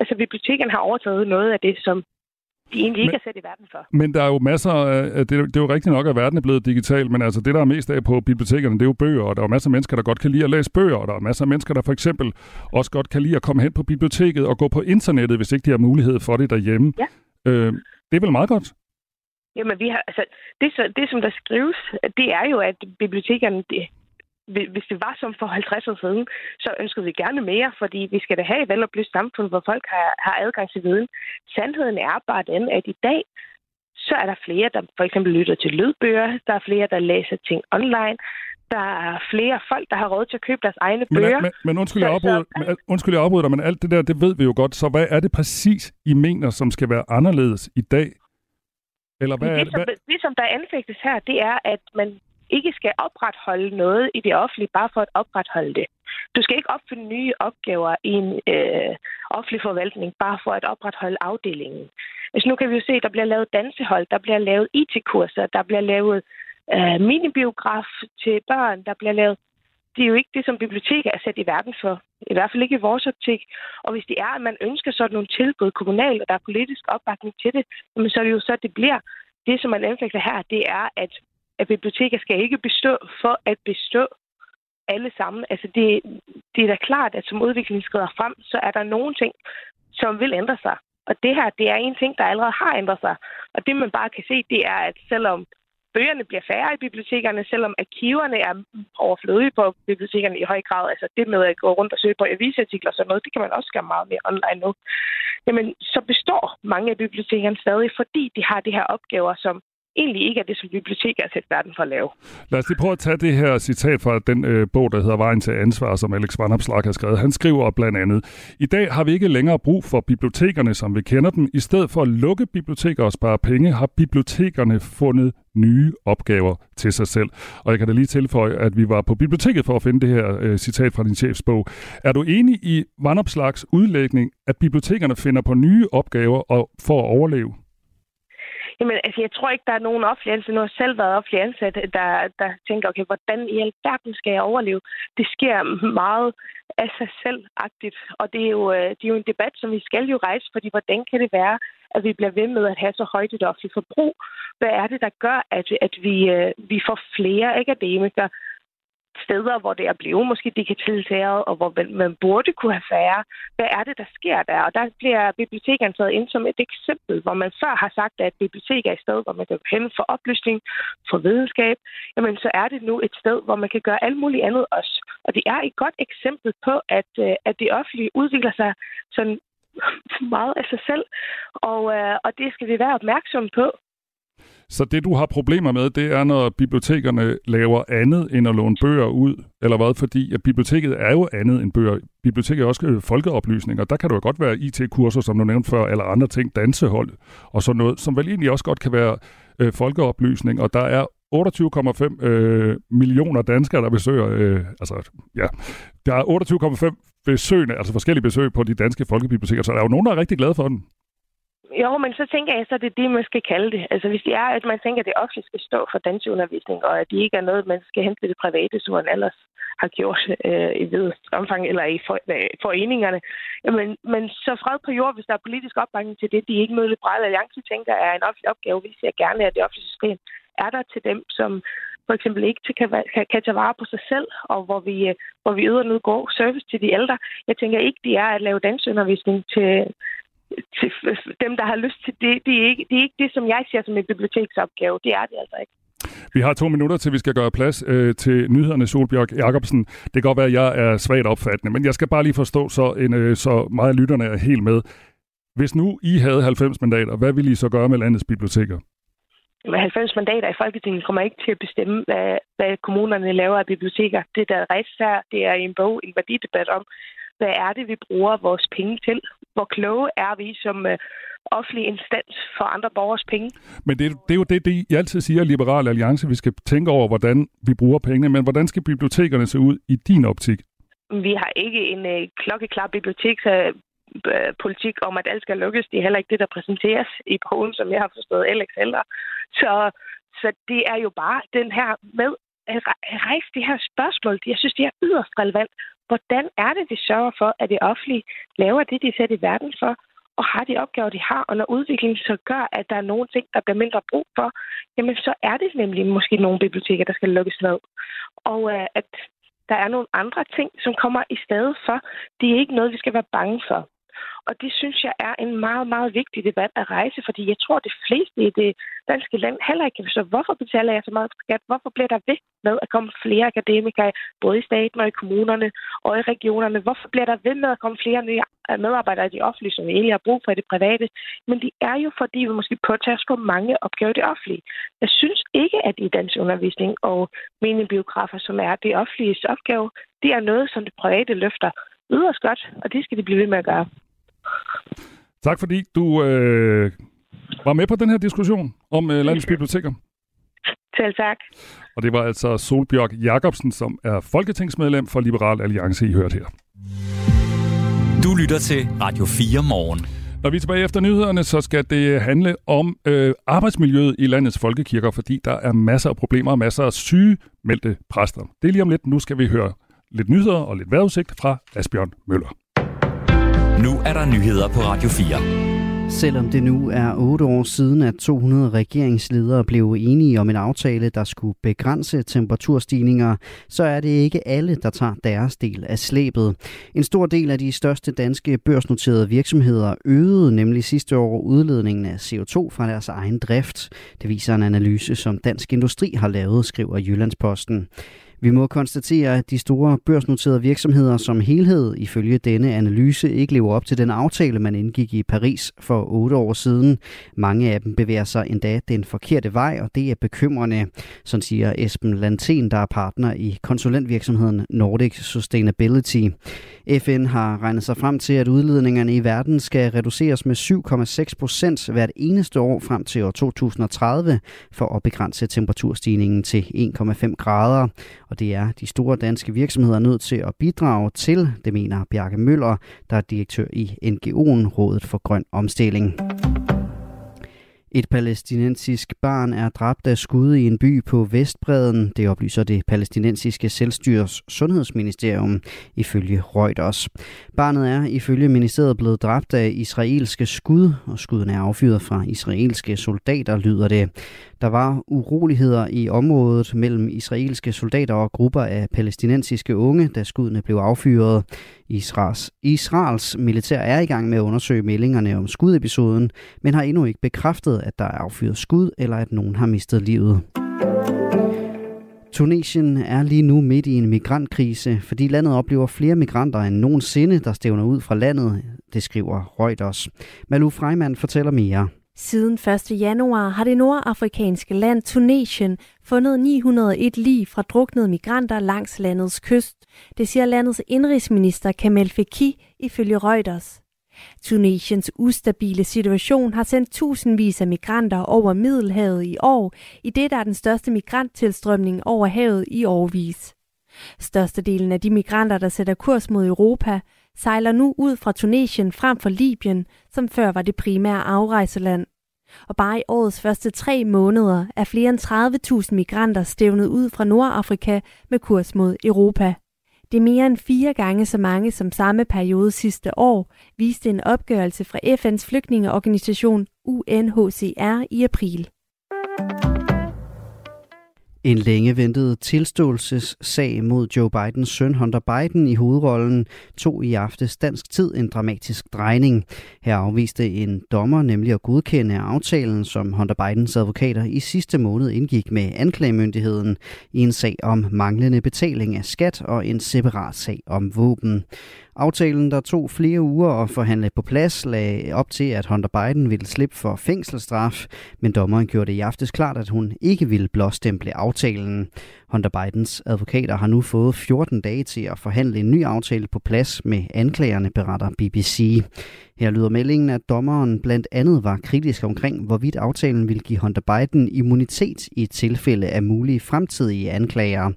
Altså bibliotekerne har overtaget noget af det, som de egentlig ikke men, er sat i verden for. Men der er jo masser af, det, er, det er jo rigtigt nok, at verden er blevet digital, men altså det, der er mest af på bibliotekerne, det er jo bøger, og der er masser af mennesker, der godt kan lide at læse bøger, og der er masser af mennesker, der for eksempel også godt kan lide at komme hen på biblioteket og gå på internettet, hvis ikke de har mulighed for det derhjemme. Ja. Øh, det er vel meget godt? Jamen, vi har, altså, det, det, som der skrives, det er jo, at bibliotekerne, det, hvis det var som for 50 år siden, så ønskede vi gerne mere, fordi vi skal da have et veloplyst samfund, hvor folk har, har adgang til viden. Sandheden er bare den, at i dag, så er der flere, der for eksempel lytter til lydbøger, der er flere, der læser ting online, der er flere folk, der har råd til at købe deres egne bøger. Men, men undskyld, jeg afbryder, men, undskyld, jeg afbryder dig, men alt det der, det ved vi jo godt. Så hvad er det præcis, I mener, som skal være anderledes i dag, eller hvad det, som, hvad? det, som der anfægtes her, det er, at man ikke skal opretholde noget i det offentlige, bare for at opretholde det. Du skal ikke opfinde nye opgaver i en øh, offentlig forvaltning, bare for at opretholde afdelingen. Altså nu kan vi jo se, at der bliver lavet dansehold, der bliver lavet IT-kurser, der bliver lavet øh, minibiograf til børn, der bliver lavet det er jo ikke det, som biblioteket er sat i verden for. I hvert fald ikke i vores optik. Og hvis det er, at man ønsker sådan nogle tilbud kommunalt, og der er politisk opbakning til det, så er det jo så, at det bliver. Det, som man anfægter her, det er, at, at biblioteket skal ikke bestå for at bestå alle sammen. Altså det, det er da klart, at som udviklingen skrider frem, så er der nogle ting, som vil ændre sig. Og det her, det er en ting, der allerede har ændret sig. Og det, man bare kan se, det er, at selvom bøgerne bliver færre i bibliotekerne, selvom arkiverne er overflødige på bibliotekerne i høj grad. Altså det med at gå rundt og søge på avisartikler og sådan noget, det kan man også gøre meget mere online nu. Jamen, så består mange af bibliotekerne stadig, fordi de har de her opgaver, som egentlig ikke er det, som biblioteket er sat verden for at lave. Lad os lige prøve at tage det her citat fra den øh, bog, der hedder Vejen til ansvar, som Alex Vanopslag har skrevet. Han skriver blandt andet, I dag har vi ikke længere brug for bibliotekerne, som vi kender dem. I stedet for at lukke biblioteker og spare penge, har bibliotekerne fundet nye opgaver til sig selv. Og jeg kan da lige tilføje, at vi var på biblioteket for at finde det her øh, citat fra din chefs bog. Er du enig i Vandopslags udlægning, at bibliotekerne finder på nye opgaver og for at overleve? Jamen, altså, jeg tror ikke, der er nogen offentlig ansat, nu har selv været offentlig ansat, der, der tænker, okay, hvordan i alverden skal jeg overleve? Det sker meget af sig selv-agtigt, og det er, jo, øh, det er jo en debat, som vi skal jo rejse, fordi hvordan kan det være, at vi bliver ved med at have så højt et offentligt forbrug? Hvad er det, der gør, at, at vi, øh, vi får flere akademikere, steder, hvor det er blevet måske digitaliseret, og hvor man burde kunne have færre. Hvad er det, der sker der? Og der bliver bibliotekerne taget ind som et eksempel, hvor man før har sagt, at et bibliotek er et sted, hvor man kan hen for oplysning, for videnskab. Jamen, så er det nu et sted, hvor man kan gøre alt muligt andet også. Og det er et godt eksempel på, at, øh, at det offentlige udvikler sig sådan meget af sig selv, og, øh, og det skal vi være opmærksomme på. Så det, du har problemer med, det er, når bibliotekerne laver andet end at låne bøger ud, eller hvad? Fordi at biblioteket er jo andet end bøger. Biblioteket er også øh, folkeoplysning, og Der kan det jo godt være IT-kurser, som du nævnte før, eller andre ting, dansehold og sådan noget, som vel egentlig også godt kan være øh, folkeoplysning. Og der er 28,5 øh, millioner danskere, der besøger, øh, altså ja, der er 28,5 besøgende, altså forskellige besøg på de danske folkebiblioteker, så der er jo nogen, der er rigtig glade for den. Jo, men så tænker jeg, så er det det, man skal kalde det. Altså hvis det er, at man tænker, at det offentligt skal stå for danseundervisning, og at det ikke er noget, man skal hente til det private, som man ellers har gjort øh, i vid omfang, eller i for, øh, foreningerne. Jamen, men så fred på jord, hvis der er politisk opbakning til det, de ikke med liberale alliance tænker er en offentlig opgave. Vi ser gerne, at det offentlige system er der til dem, som for eksempel ikke kan, kan, kan tage vare på sig selv, og hvor vi, øh, hvor vi yder noget god service til de ældre. Jeg tænker ikke, det er at lave dansundervisning til, til dem, der har lyst til det. Det er, ikke, det er ikke det, som jeg ser som en biblioteksopgave. Det er det altså ikke. Vi har to minutter til, vi skal gøre plads øh, til nyhederne, Solbjørg Jacobsen. Det kan godt være, at jeg er svagt opfattende, men jeg skal bare lige forstå, så, en, øh, så meget lytterne er helt med. Hvis nu I havde 90 mandater, hvad ville I så gøre med landets biblioteker? Med 90 mandater i Folketinget kommer ikke til at bestemme, hvad, hvad kommunerne laver af biblioteker. Det, der rejst her, det er en bog, en værdidebat om, hvad er det, vi bruger vores penge til? Hvor kloge er vi som øh, offentlig instans for andre borgers penge? Men det, det er jo det, det, I altid siger, Liberal Alliance, vi skal tænke over, hvordan vi bruger pengene. Men hvordan skal bibliotekerne se ud i din optik? Vi har ikke en øh, klokkeklar biblioteks øh, politik om, at alt skal lukkes. Det er heller ikke det, der præsenteres i bogen, som jeg har forstået Alex heller. Så, så det er jo bare den her med at rejse de her spørgsmål. Jeg synes, det er yderst relevant. Hvordan er det, vi sørger for, at det offentlige laver det, de sætter i verden for, og har de opgaver, de har, og når udviklingen så gør, at der er nogle ting, der bliver mindre brug for, jamen så er det nemlig måske nogle biblioteker, der skal lukkes ned. Og øh, at der er nogle andre ting, som kommer i stedet for, det er ikke noget, vi skal være bange for. Og det synes jeg er en meget, meget vigtig debat at rejse, fordi jeg tror, at de fleste i det danske land heller ikke kan forstå, hvorfor betaler jeg så meget skat? Hvorfor bliver der ved med at komme flere akademikere, både i staten og i kommunerne og i regionerne? Hvorfor bliver der ved med at komme flere nye medarbejdere i det offentlige, som vi egentlig har brug for i det private? Men det er jo, fordi vi måske påtager os på mange opgaver i det offentlige. Jeg synes ikke, at i dansk undervisning og biografer, som er det offentlige opgave, det er noget, som det private løfter yderst godt, og det skal de blive ved med at gøre. Tak fordi du øh, var med på den her diskussion om øh, landets biblioteker. Selv tak. Og det var altså Solbjørg Jacobsen, som er folketingsmedlem for Liberal Alliance, I hørt her. Du lytter til Radio 4 morgen. Når vi er tilbage efter nyhederne, så skal det handle om øh, arbejdsmiljøet i landets folkekirker, fordi der er masser af problemer og masser af sygemeldte præster. Det er lige om lidt. Nu skal vi høre lidt nyheder og lidt vejrudsigt fra Asbjørn Møller. Nu er der nyheder på Radio 4. Selvom det nu er otte år siden, at 200 regeringsledere blev enige om en aftale, der skulle begrænse temperaturstigninger, så er det ikke alle, der tager deres del af slæbet. En stor del af de største danske børsnoterede virksomheder øgede nemlig sidste år udledningen af CO2 fra deres egen drift. Det viser en analyse, som Dansk Industri har lavet, skriver Jyllandsposten. Vi må konstatere, at de store børsnoterede virksomheder som helhed ifølge denne analyse ikke lever op til den aftale, man indgik i Paris for otte år siden. Mange af dem bevæger sig endda den forkerte vej, og det er bekymrende, som siger Esben Lanten, der er partner i konsulentvirksomheden Nordic Sustainability. FN har regnet sig frem til, at udledningerne i verden skal reduceres med 7,6 procent hvert eneste år frem til år 2030 for at begrænse temperaturstigningen til 1,5 grader. Og det er de store danske virksomheder nødt til at bidrage til, det mener Bjarke Møller, der er direktør i NGO'en Rådet for Grøn Omstilling. Et palæstinensisk barn er dræbt af skud i en by på Vestbreden. Det oplyser det palæstinensiske selvstyres sundhedsministerium ifølge Reuters. Barnet er ifølge ministeriet blevet dræbt af israelske skud, og skuden er affyret fra israelske soldater, lyder det. Der var uroligheder i området mellem israelske soldater og grupper af palæstinensiske unge, da skuddene blev affyret. Israels, Israels militær er i gang med at undersøge meldingerne om skudepisoden, men har endnu ikke bekræftet, at der er affyret skud eller at nogen har mistet livet. Tunesien er lige nu midt i en migrantkrise, fordi landet oplever flere migranter end nogensinde, der stævner ud fra landet, det skriver Reuters. Malu Freiman fortæller mere. Siden 1. januar har det nordafrikanske land Tunesien fundet 901 lig fra druknede migranter langs landets kyst. Det siger landets indrigsminister Kamel Feki ifølge Reuters. Tunesiens ustabile situation har sendt tusindvis af migranter over Middelhavet i år, i det der er den største migranttilstrømning over havet i årvis. Størstedelen af de migranter, der sætter kurs mod Europa, sejler nu ud fra Tunesien frem for Libyen, som før var det primære afrejseland. Og bare i årets første tre måneder er flere end 30.000 migranter stævnet ud fra Nordafrika med kurs mod Europa. Det er mere end fire gange så mange som samme periode sidste år, viste en opgørelse fra FN's flygtningeorganisation UNHCR i april. En længe ventet tilståelsessag mod Joe Bidens søn Hunter Biden i hovedrollen tog i aftes dansk tid en dramatisk drejning. Her afviste en dommer nemlig at godkende aftalen, som Hunter Bidens advokater i sidste måned indgik med anklagemyndigheden i en sag om manglende betaling af skat og en separat sag om våben. Aftalen, der tog flere uger at forhandle på plads, lagde op til, at Hunter Biden ville slippe for fængselsstraf, men dommeren gjorde det i aftes klart, at hun ikke ville blåstemple aftalen. Hunter Bidens advokater har nu fået 14 dage til at forhandle en ny aftale på plads med anklagerne, beretter BBC. Her lyder meldingen, at dommeren blandt andet var kritisk omkring, hvorvidt aftalen ville give Hunter Biden immunitet i tilfælde af mulige fremtidige anklager.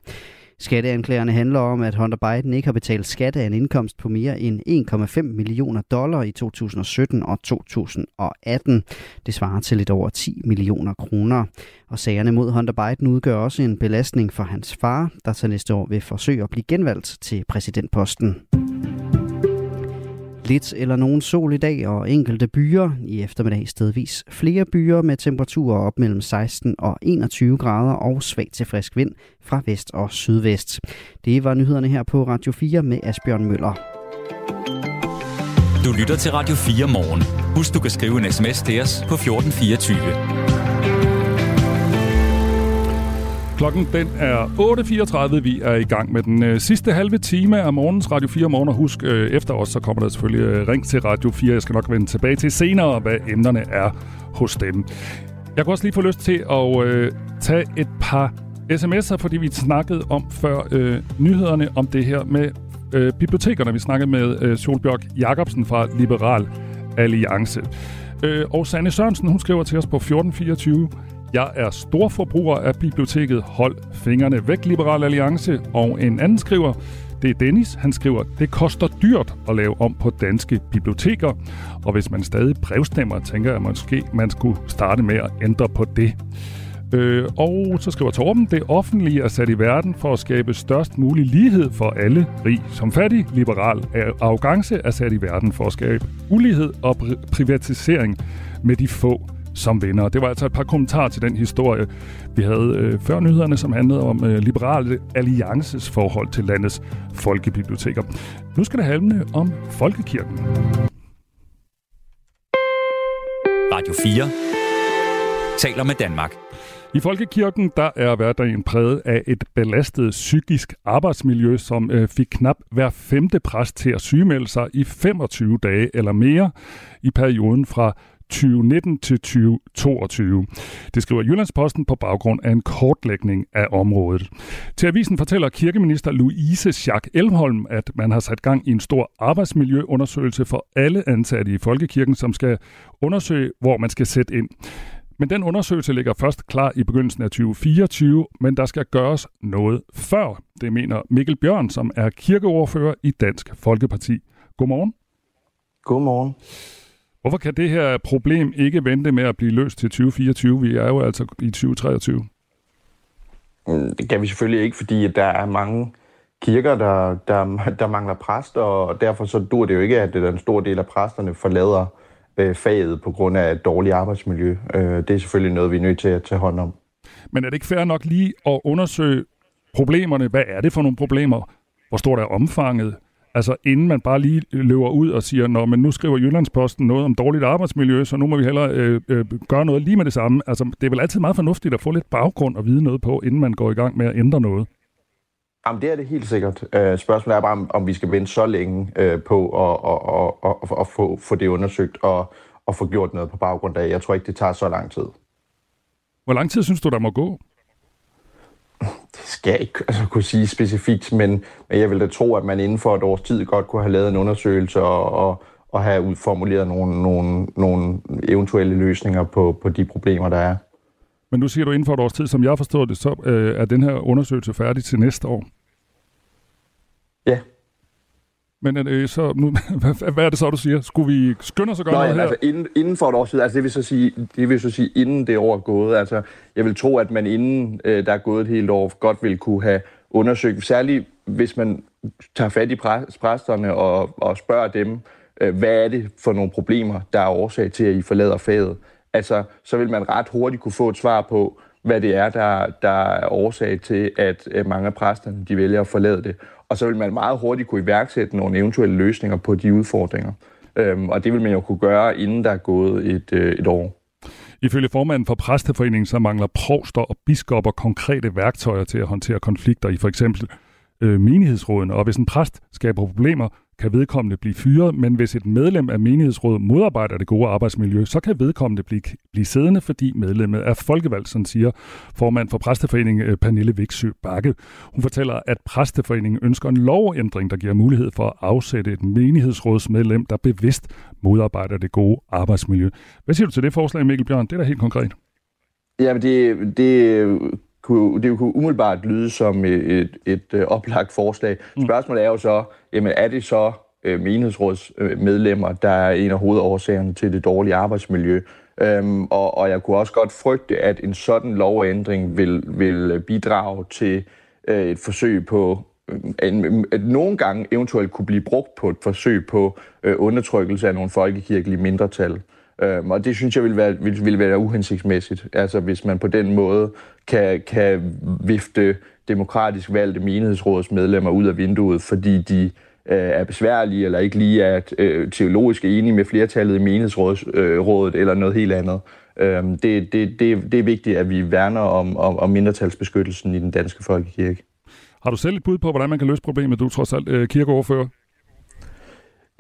Skatteanklagerne handler om, at Hunter Biden ikke har betalt skat af en indkomst på mere end 1,5 millioner dollar i 2017 og 2018. Det svarer til lidt over 10 millioner kroner. Og sagerne mod Hunter Biden udgør også en belastning for hans far, der til næste år vil forsøge at blive genvalgt til præsidentposten. Lidt eller nogen sol i dag og enkelte byer. I eftermiddag stedvis flere byer med temperaturer op mellem 16 og 21 grader og svag til frisk vind fra vest og sydvest. Det var nyhederne her på Radio 4 med Asbjørn Møller. Du lytter til Radio 4 morgen. Husk, du kan skrive en sms til os på 1424. Klokken den er 8.34. Vi er i gang med den øh, sidste halve time af morgens Radio 4 morgen. Og husk, øh, efter os, så kommer der selvfølgelig øh, ring til Radio 4. Jeg skal nok vende tilbage til senere, hvad emnerne er hos dem. Jeg kunne også lige få lyst til at øh, tage et par sms'er, fordi vi snakkede om før øh, nyhederne om det her med øh, bibliotekerne. Vi snakkede med øh, Solbjørg Jacobsen fra Liberal Alliance. Øh, og Sanne Sørensen, hun skriver til os på 1424. Jeg er stor forbruger af biblioteket. Hold fingrene væk, Liberal Alliance. Og en anden skriver, det er Dennis. Han skriver, det koster dyrt at lave om på danske biblioteker. Og hvis man stadig brevstemmer, tænker jeg måske, man skulle starte med at ændre på det. Øh, og så skriver Torben, det offentlige er sat i verden for at skabe størst mulig lighed for alle, rig som fattig. Liberal arrogance er sat i verden for at skabe ulighed og privatisering med de få som vinder. Det var altså et par kommentarer til den historie, vi havde øh, før nyhederne, som handlede om øh, Liberale Alliances forhold til landets folkebiblioteker. Nu skal det handle om Folkekirken. Radio 4 taler med Danmark. I Folkekirken der er hverdagen præget af et belastet psykisk arbejdsmiljø, som øh, fik knap hver femte præst til at sygemelde sig i 25 dage eller mere i perioden fra 2019 til 2022. Det skriver Jyllandsposten på baggrund af en kortlægning af området. Til avisen fortæller kirkeminister Louise Schack Elmholm, at man har sat gang i en stor arbejdsmiljøundersøgelse for alle ansatte i Folkekirken, som skal undersøge, hvor man skal sætte ind. Men den undersøgelse ligger først klar i begyndelsen af 2024, men der skal gøres noget før. Det mener Mikkel Bjørn, som er kirkeordfører i Dansk Folkeparti. Godmorgen. Godmorgen. Hvorfor kan det her problem ikke vente med at blive løst til 2024? Vi er jo altså i 2023. Mm, det kan vi selvfølgelig ikke, fordi der er mange kirker, der, der, der mangler præster, og derfor så dur det jo ikke, at en stor del af præsterne forlader øh, faget på grund af et dårligt arbejdsmiljø. Øh, det er selvfølgelig noget, vi er nødt til at tage hånd om. Men er det ikke fair nok lige at undersøge problemerne? Hvad er det for nogle problemer? Hvor stort er omfanget? Altså inden man bare lige løber ud og siger, når men nu skriver Jyllandsposten noget om dårligt arbejdsmiljø, så nu må vi hellere øh, øh, gøre noget lige med det samme. Altså det er vel altid meget fornuftigt at få lidt baggrund og vide noget på, inden man går i gang med at ændre noget. Jamen, det er det helt sikkert. Øh, spørgsmålet er bare, om, om vi skal vente så længe øh, på at, at, at, at, at få, få det undersøgt og, og få gjort noget på baggrund af. Jeg tror ikke, det tager så lang tid. Hvor lang tid synes du, der må gå? Det skal jeg ikke altså, kunne sige specifikt, men, men jeg vil da tro, at man inden for et års tid godt kunne have lavet en undersøgelse og, og, og have udformuleret nogle, nogle, nogle eventuelle løsninger på, på de problemer, der er. Men nu siger du inden for et års tid, som jeg forstår det, så øh, er den her undersøgelse færdig til næste år. Ja. Men øh, så, nu, (laughs) hvad, er det så, du siger? Skulle vi skynde os at gøre Nå, noget her? altså inden, inden for et år siden, altså det vil så sige, det vil så sige inden det år er gået. Altså, jeg vil tro, at man inden øh, der er gået et helt år, godt vil kunne have undersøgt, særligt hvis man tager fat i præsterne og, og spørger dem, øh, hvad er det for nogle problemer, der er årsag til, at I forlader faget. Altså, så vil man ret hurtigt kunne få et svar på, hvad det er, der, der er årsag til, at mange af præsterne de vælger at forlade det. Og så vil man meget hurtigt kunne iværksætte nogle eventuelle løsninger på de udfordringer. Øhm, og det vil man jo kunne gøre, inden der er gået et, øh, et år. Ifølge formanden for Præsteforeningen, så mangler provster og biskopper konkrete værktøjer til at håndtere konflikter i for eksempel øh, menighedsrådene. Og hvis en præst skaber problemer, kan vedkommende blive fyret, men hvis et medlem af menighedsrådet modarbejder det gode arbejdsmiljø, så kan vedkommende blive, blive siddende, fordi medlemmet er folkevalgt, sådan siger formand for Præsteforeningen øh, Pernille Viksø Bakke. Hun fortæller, at Præsteforeningen ønsker en lovændring, der giver mulighed for at afsætte et menighedsrådsmedlem, der bevidst modarbejder det gode arbejdsmiljø. Hvad siger du til det forslag, Mikkel Bjørn? Det er da helt konkret. Ja, det, det kunne, det kunne umiddelbart lyde som et, et, et øh, oplagt forslag. Mm. Spørgsmålet er jo så, jamen er det så øh, menighedsrådsmedlemmer, der er en af hovedårsagerne til det dårlige arbejdsmiljø? Øhm, og, og jeg kunne også godt frygte, at en sådan lovændring vil, vil bidrage til øh, et forsøg på øh, en, at nogle gange eventuelt kunne blive brugt på et forsøg på øh, undertrykkelse af nogle folkekirkelige mindretal. Øhm, og det synes jeg vil være, vil, vil være uhensigtsmæssigt, altså hvis man på den måde kan, kan vifte demokratisk valgte menighedsrådsmedlemmer ud af vinduet, fordi de øh, er besværlige eller ikke lige er øh, teologisk enige med flertallet i menighedsrådet øh, eller noget helt andet. Øhm, det, det, det, det er vigtigt, at vi værner om, om, om mindretalsbeskyttelsen i den danske folkekirke. Har du selv et bud på, hvordan man kan løse problemet? Du er trods alt øh, kirkeoverfører.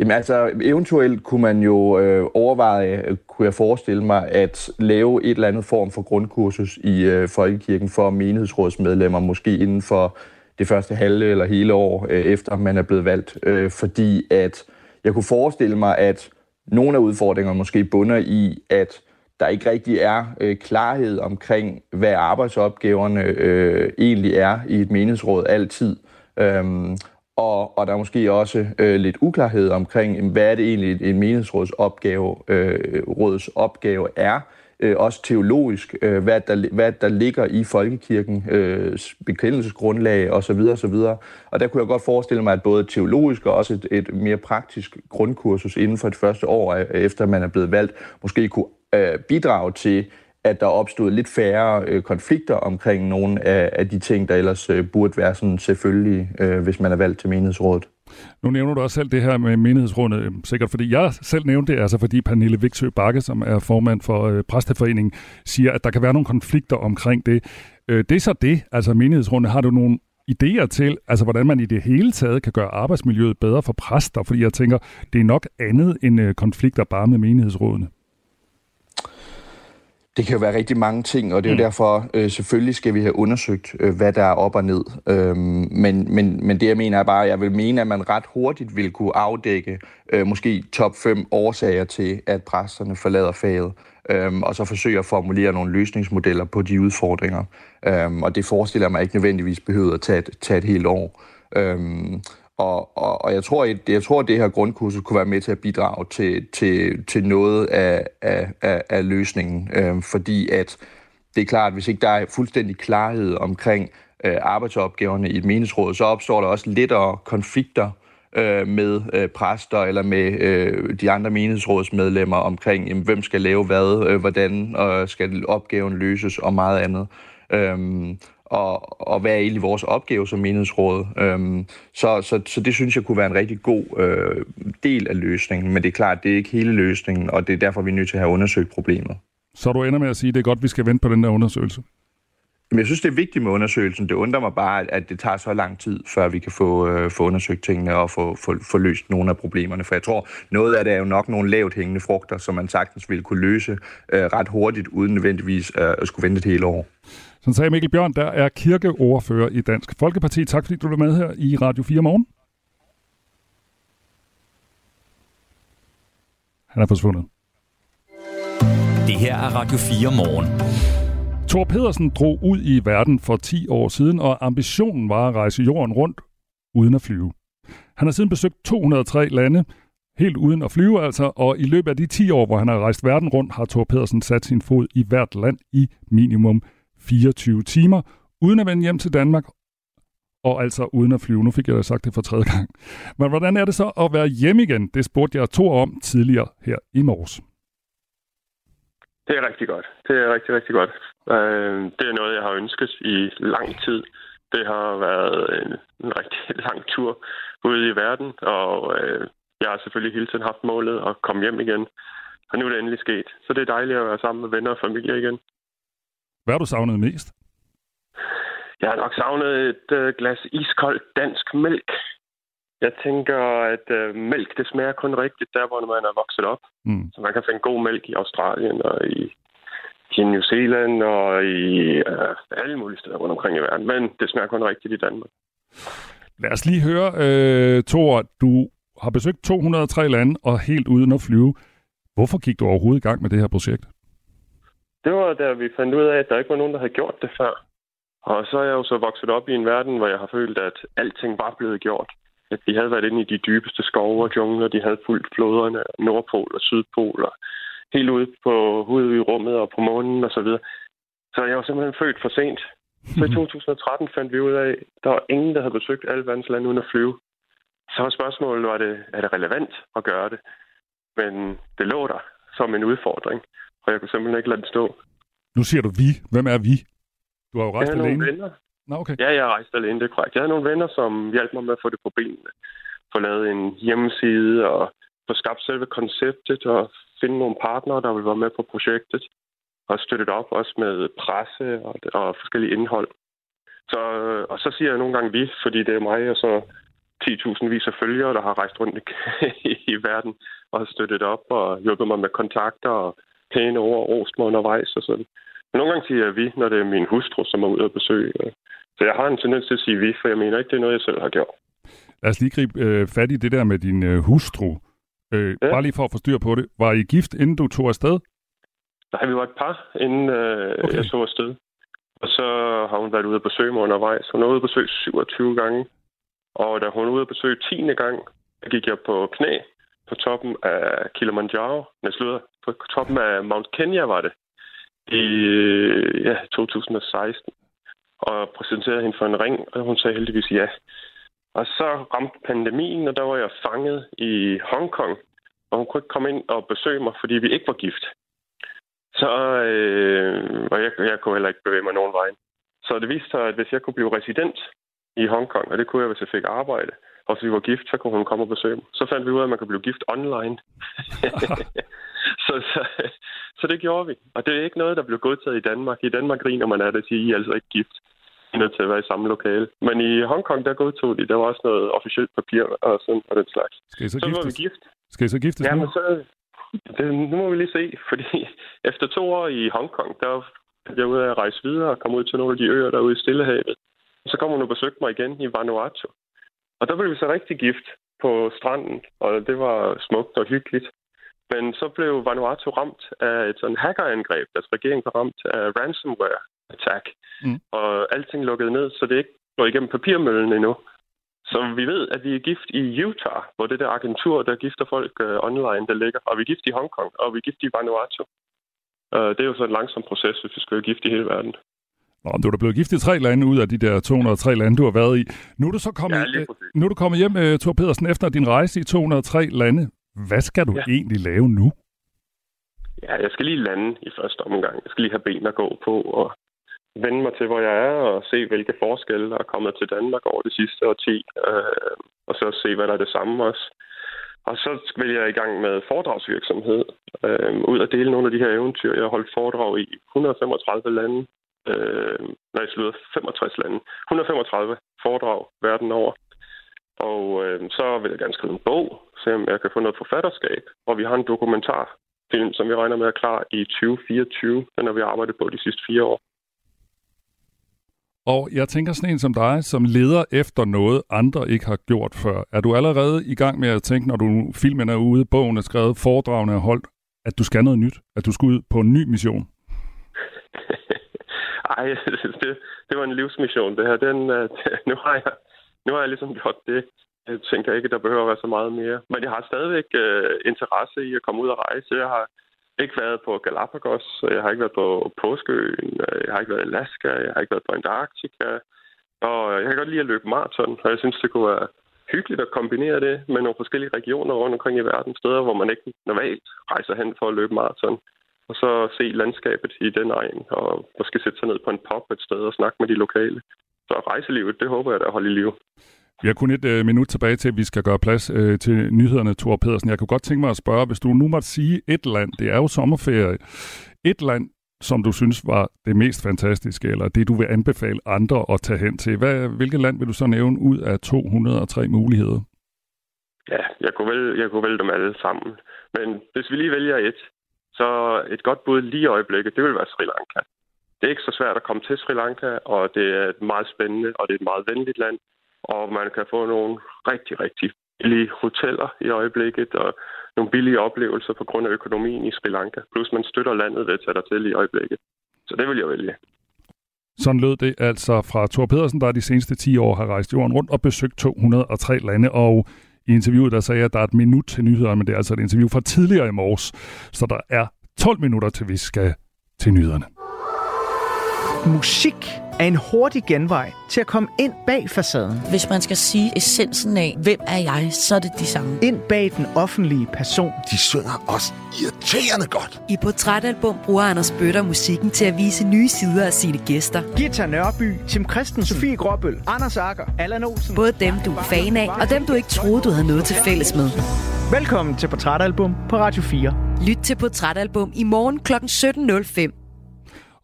Jamen altså, eventuelt kunne man jo øh, overveje, øh, kunne jeg forestille mig, at lave et eller andet form for grundkursus i øh, Folkekirken for menighedsrådsmedlemmer, måske inden for det første halve eller hele år, øh, efter man er blevet valgt. Øh, fordi at jeg kunne forestille mig, at nogle af udfordringerne måske bunder i, at der ikke rigtig er øh, klarhed omkring, hvad arbejdsopgaverne øh, egentlig er i et menighedsråd altid. Øhm, og, og der er måske også øh, lidt uklarhed omkring, hvad er det egentlig en menighedsråds opgave, øh, råds opgave er øh, også teologisk, øh, hvad, der, hvad der ligger i folkekirken, øh, bekendelsesgrundlag osv. osv. Og der kunne jeg godt forestille mig, at både teologisk og også et, et mere praktisk grundkursus inden for det første år, øh, efter man er blevet valgt, måske kunne øh, bidrage til, at der opstod lidt færre øh, konflikter omkring nogle af, af de ting, der ellers øh, burde være sådan selvfølgelig, øh, hvis man er valgt til menighedsrådet. Nu nævner du også selv det her med menighedsrådet, øh, sikkert fordi jeg selv nævnte det, altså fordi Pernille Viksø Bakke, som er formand for øh, Præsteforeningen, siger, at der kan være nogle konflikter omkring det. Øh, det er så det, altså menighedsrådet. Har du nogle idéer til, altså hvordan man i det hele taget kan gøre arbejdsmiljøet bedre for præster? Fordi jeg tænker, det er nok andet end øh, konflikter bare med menighedsrådene. Det kan jo være rigtig mange ting, og det er jo mm. derfor, øh, selvfølgelig skal vi have undersøgt, øh, hvad der er op og ned. Øhm, men, men, men det jeg mener er bare, at jeg vil mene, at man ret hurtigt vil kunne afdække øh, måske top 5 årsager til, at præsterne forlader faget, øhm, og så forsøge at formulere nogle løsningsmodeller på de udfordringer. Øhm, og det forestiller jeg mig ikke nødvendigvis behøver at tage et, tage et helt år. Øhm, og, og, og jeg, tror, jeg, jeg tror, at det her grundkursus kunne være med til at bidrage til, til, til noget af, af, af, af løsningen. Øh, fordi at det er klart, at hvis ikke der er fuldstændig klarhed omkring øh, arbejdsopgaverne i et meningsråd, så opstår der også lettere konflikter øh, med øh, præster eller med øh, de andre menighedsrådsmedlemmer omkring, jamen, hvem skal lave hvad, øh, hvordan og skal opgaven løses og meget andet. Øhm, og, og hvad er egentlig vores opgave som menighedsråd. Øhm, så, så, så det synes jeg kunne være en rigtig god øh, del af løsningen, men det er klart, det er ikke hele løsningen, og det er derfor, vi er nødt til at have undersøgt problemet. Så du ender med at sige, at det er godt, vi skal vente på den der undersøgelse? Jamen, jeg synes, det er vigtigt med undersøgelsen. Det undrer mig bare, at det tager så lang tid, før vi kan få, øh, få undersøgt tingene og få, få, få løst nogle af problemerne. For jeg tror, noget af det er jo nok nogle lavt hængende frugter, som man sagtens ville kunne løse øh, ret hurtigt, uden nødvendigvis øh, at skulle vente et hele år. Sådan sagde Mikkel Bjørn, der er kirkeordfører i Dansk Folkeparti. Tak fordi du var med her i Radio 4 morgen. Han er forsvundet. Det her er Radio 4 morgen. Thor Pedersen drog ud i verden for 10 år siden, og ambitionen var at rejse jorden rundt uden at flyve. Han har siden besøgt 203 lande, helt uden at flyve altså, og i løbet af de 10 år, hvor han har rejst verden rundt, har Thor Pedersen sat sin fod i hvert land i minimum 24 timer, uden at vende hjem til Danmark, og altså uden at flyve. Nu fik jeg da sagt det for tredje gang. Men hvordan er det så at være hjemme igen? Det spurgte jeg to om tidligere her i morges. Det er rigtig godt. Det er rigtig, rigtig godt. Øh, det er noget, jeg har ønsket i lang tid. Det har været en, en rigtig (laughs) lang tur ude i verden, og øh, jeg har selvfølgelig hele tiden haft målet at komme hjem igen. Og nu er det endelig sket. Så det er dejligt at være sammen med venner og familie igen. Hvad har du savnet mest? Jeg har nok savnet et øh, glas iskold dansk mælk. Jeg tænker, at øh, mælk, det smager kun rigtigt der, hvor man er vokset op. Mm. Så man kan finde god mælk i Australien og i, i New Zealand og i øh, alle mulige steder rundt omkring i verden. Men det smager kun rigtigt i Danmark. Lad os lige høre, øh, Thor, du har besøgt 203 lande og helt uden at flyve. Hvorfor gik du overhovedet i gang med det her projekt? Det var da vi fandt ud af, at der ikke var nogen, der havde gjort det før. Og så er jeg jo så vokset op i en verden, hvor jeg har følt, at alting var blevet gjort. At de havde været inde i de dybeste skove og jungler, de havde fulgt floderne, Nordpol og Sydpol, og helt ude på ude i rummet og på månen og så videre. Så jeg var simpelthen født for sent. Så i (laughs) 2013 fandt vi ud af, at der var ingen, der havde besøgt alle verdens lande uden at flyve. Så var spørgsmålet, var det, er det relevant at gøre det? Men det lå der som en udfordring og jeg kunne simpelthen ikke lade det stå. Nu siger du vi. Hvem er vi? Du har jo rejst jeg alene. Nogle venner. Nå, okay. Ja, jeg har rejst alene, det er korrekt. Jeg havde nogle venner, som hjalp mig med at få det på benene. Få lavet en hjemmeside og få skabt selve konceptet og finde nogle partnere, der vil være med på projektet. Og støttet op også med presse og, og forskellige indhold. Så, og så siger jeg nogle gange vi, fordi det er mig og så 10.000 vis af følgere, der har rejst rundt i, (laughs) i verden og har støttet op og hjulpet mig med kontakter og pæne ord og rost mig undervejs og sådan. Men nogle gange siger jeg vi, når det er min hustru, som er ude at besøge. Så jeg har en tendens til at sige vi, for jeg mener ikke, det er noget, jeg selv har gjort. Lad os lige gribe øh, fat i det der med din øh, hustru. Øh, ja. Bare lige for at få styr på det. Var I gift, inden du tog afsted? Nej, vi var et par, inden øh, okay. jeg så afsted. Og så har hun været ude at besøge mig undervejs. Hun er ude at besøge 27 gange. Og da hun er ude at besøge 10. gang, gik jeg på knæ på toppen af Kilimanjaro. Jeg slutter på toppen af Mount Kenya var det. I ja, 2016. Og præsenterede hende for en ring, og hun sagde heldigvis ja. Og så ramte pandemien, og der var jeg fanget i Hongkong. Og hun kunne ikke komme ind og besøge mig, fordi vi ikke var gift. Så, øh, og jeg, jeg kunne heller ikke bevæge mig nogen vej. Så det viste sig, at hvis jeg kunne blive resident i Hongkong, og det kunne jeg, hvis jeg fik arbejde, og hvis vi var gift, så kunne hun komme og besøge mig. Så fandt vi ud af, at man kan blive gift online. (laughs) så, så, så det gjorde vi. Og det er ikke noget, der blev godtaget i Danmark. I Danmark griner man af det og siger, I er altså ikke gift. I er nødt til at være i samme lokale. Men i Hongkong, der godtog de. Der var også noget officielt papir og sådan og den slags. Skal I så, så giftes? var vi gift. Skal I så giftes Ja, nu? men så... Det, nu må vi lige se, fordi (laughs) efter to år i Hongkong, der er jeg ude at rejse videre og komme ud til nogle af de øer derude i Stillehavet. Så kom hun og besøgte mig igen i Vanuatu. Og der blev vi så rigtig gift på stranden, og det var smukt og hyggeligt. Men så blev Vanuatu ramt af et sådan hackerangreb. Deres regering var ramt af ransomware attack. Mm. Og alting lukkede ned, så det ikke går igennem papirmøllen endnu. Så vi ved, at vi er gift i Utah, hvor det der agentur, der gifter folk uh, online, der ligger. Og vi er gift i Hongkong, og vi er gift i Vanuatu. Uh, det er jo så en langsom proces, hvis vi skal være gift i hele verden. Nå, du er da blevet gift i tre lande ud af de der 203 lande, du har været i. Nu er du så kommet, Ja, øh, nu er du kommet hjem, uh, Thor Pedersen, efter din rejse i 203 lande. Hvad skal du Ja. egentlig lave nu? Ja, jeg skal lige lande i første omgang. Jeg skal lige have ben at gå på og vende mig til, hvor jeg er, og se, hvilke forskelle der er kommet til Danmark over det sidste årti. Øh, og så se, hvad der er det samme også. Og så vil jeg i gang med foredragsvirksomhed, øh, ud at dele nogle af de her eventyr. Jeg har holdt foredrag i 135 lande. Øh, nej, slutter 65 lande. 135 foredrag verden over. Og øh, så vil jeg gerne skrive en bog, se om jeg kan få noget forfatterskab. Og vi har en dokumentarfilm, som vi regner med er klar i 2024. Den har vi arbejdet på de sidste fire år. Og jeg tænker sådan en som dig, som leder efter noget, andre ikke har gjort før. Er du allerede i gang med at tænke, når du filmen er ude, bogen er skrevet, foredragene er holdt, at du skal noget nyt? At du skal ud på en ny mission? (laughs) Ej, (laughs) det, det var en livsmission, det her. Den, øh, (laughs) nu, har jeg, nu har jeg ligesom gjort det. Jeg tænker ikke, der behøver at være så meget mere. Men jeg har stadigvæk øh, interesse i at komme ud og rejse. Jeg har ikke været på Galapagos, jeg har ikke været på Påskeøen, jeg har ikke været i Alaska, jeg har ikke været på Antarktika. Og øh, jeg kan godt lide at løbe maraton, og jeg synes, det kunne være hyggeligt at kombinere det med nogle forskellige regioner rundt omkring i verden. Steder, hvor man ikke normalt rejser hen for at løbe maraton. Og så se landskabet i den egen, og måske sætte sig ned på en pop et sted og snakke med de lokale. Så rejselivet, det håber jeg da at holde i liv. Vi har kun et øh, minut tilbage til, at vi skal gøre plads øh, til nyhederne, Thor Pedersen. Jeg kunne godt tænke mig at spørge, hvis du nu måtte sige et land, det er jo sommerferie, et land, som du synes var det mest fantastiske, eller det, du vil anbefale andre at tage hen til. Hvad, hvilket land vil du så nævne ud af 203 muligheder? Ja, jeg kunne, vælge, jeg kunne vælge dem alle sammen. Men hvis vi lige vælger et, så et godt bud lige i øjeblikket, det vil være Sri Lanka. Det er ikke så svært at komme til Sri Lanka, og det er et meget spændende, og det er et meget venligt land. Og man kan få nogle rigtig, rigtig billige hoteller i øjeblikket, og nogle billige oplevelser på grund af økonomien i Sri Lanka. Plus man støtter landet ved at tage til i øjeblikket. Så det vil jeg vælge. Sådan lød det altså fra Thor Pedersen, der de seneste 10 år har rejst jorden rundt og besøgt 203 lande. Og i interviewet der sagde jeg, at der er et minut til nyhederne, men det er altså et interview fra tidligere i morges. Så der er 12 minutter til vi skal til nyhederne. Musik er en hurtig genvej til at komme ind bag facaden. Hvis man skal sige essensen af, hvem er jeg, så er det de samme. Ind bag den offentlige person. De synger også irriterende godt. I Portrætalbum bruger Anders Bøtter musikken til at vise nye sider af sine gæster. Gita Nørby, Tim Christensen, Sofie Gråbøl, Anders Akker, Allan Olsen. Både dem, du er fan af, og dem, du ikke troede, du havde noget til fælles med. Velkommen til Portrætalbum på Radio 4. Lyt til Portrætalbum i morgen kl. 17.05.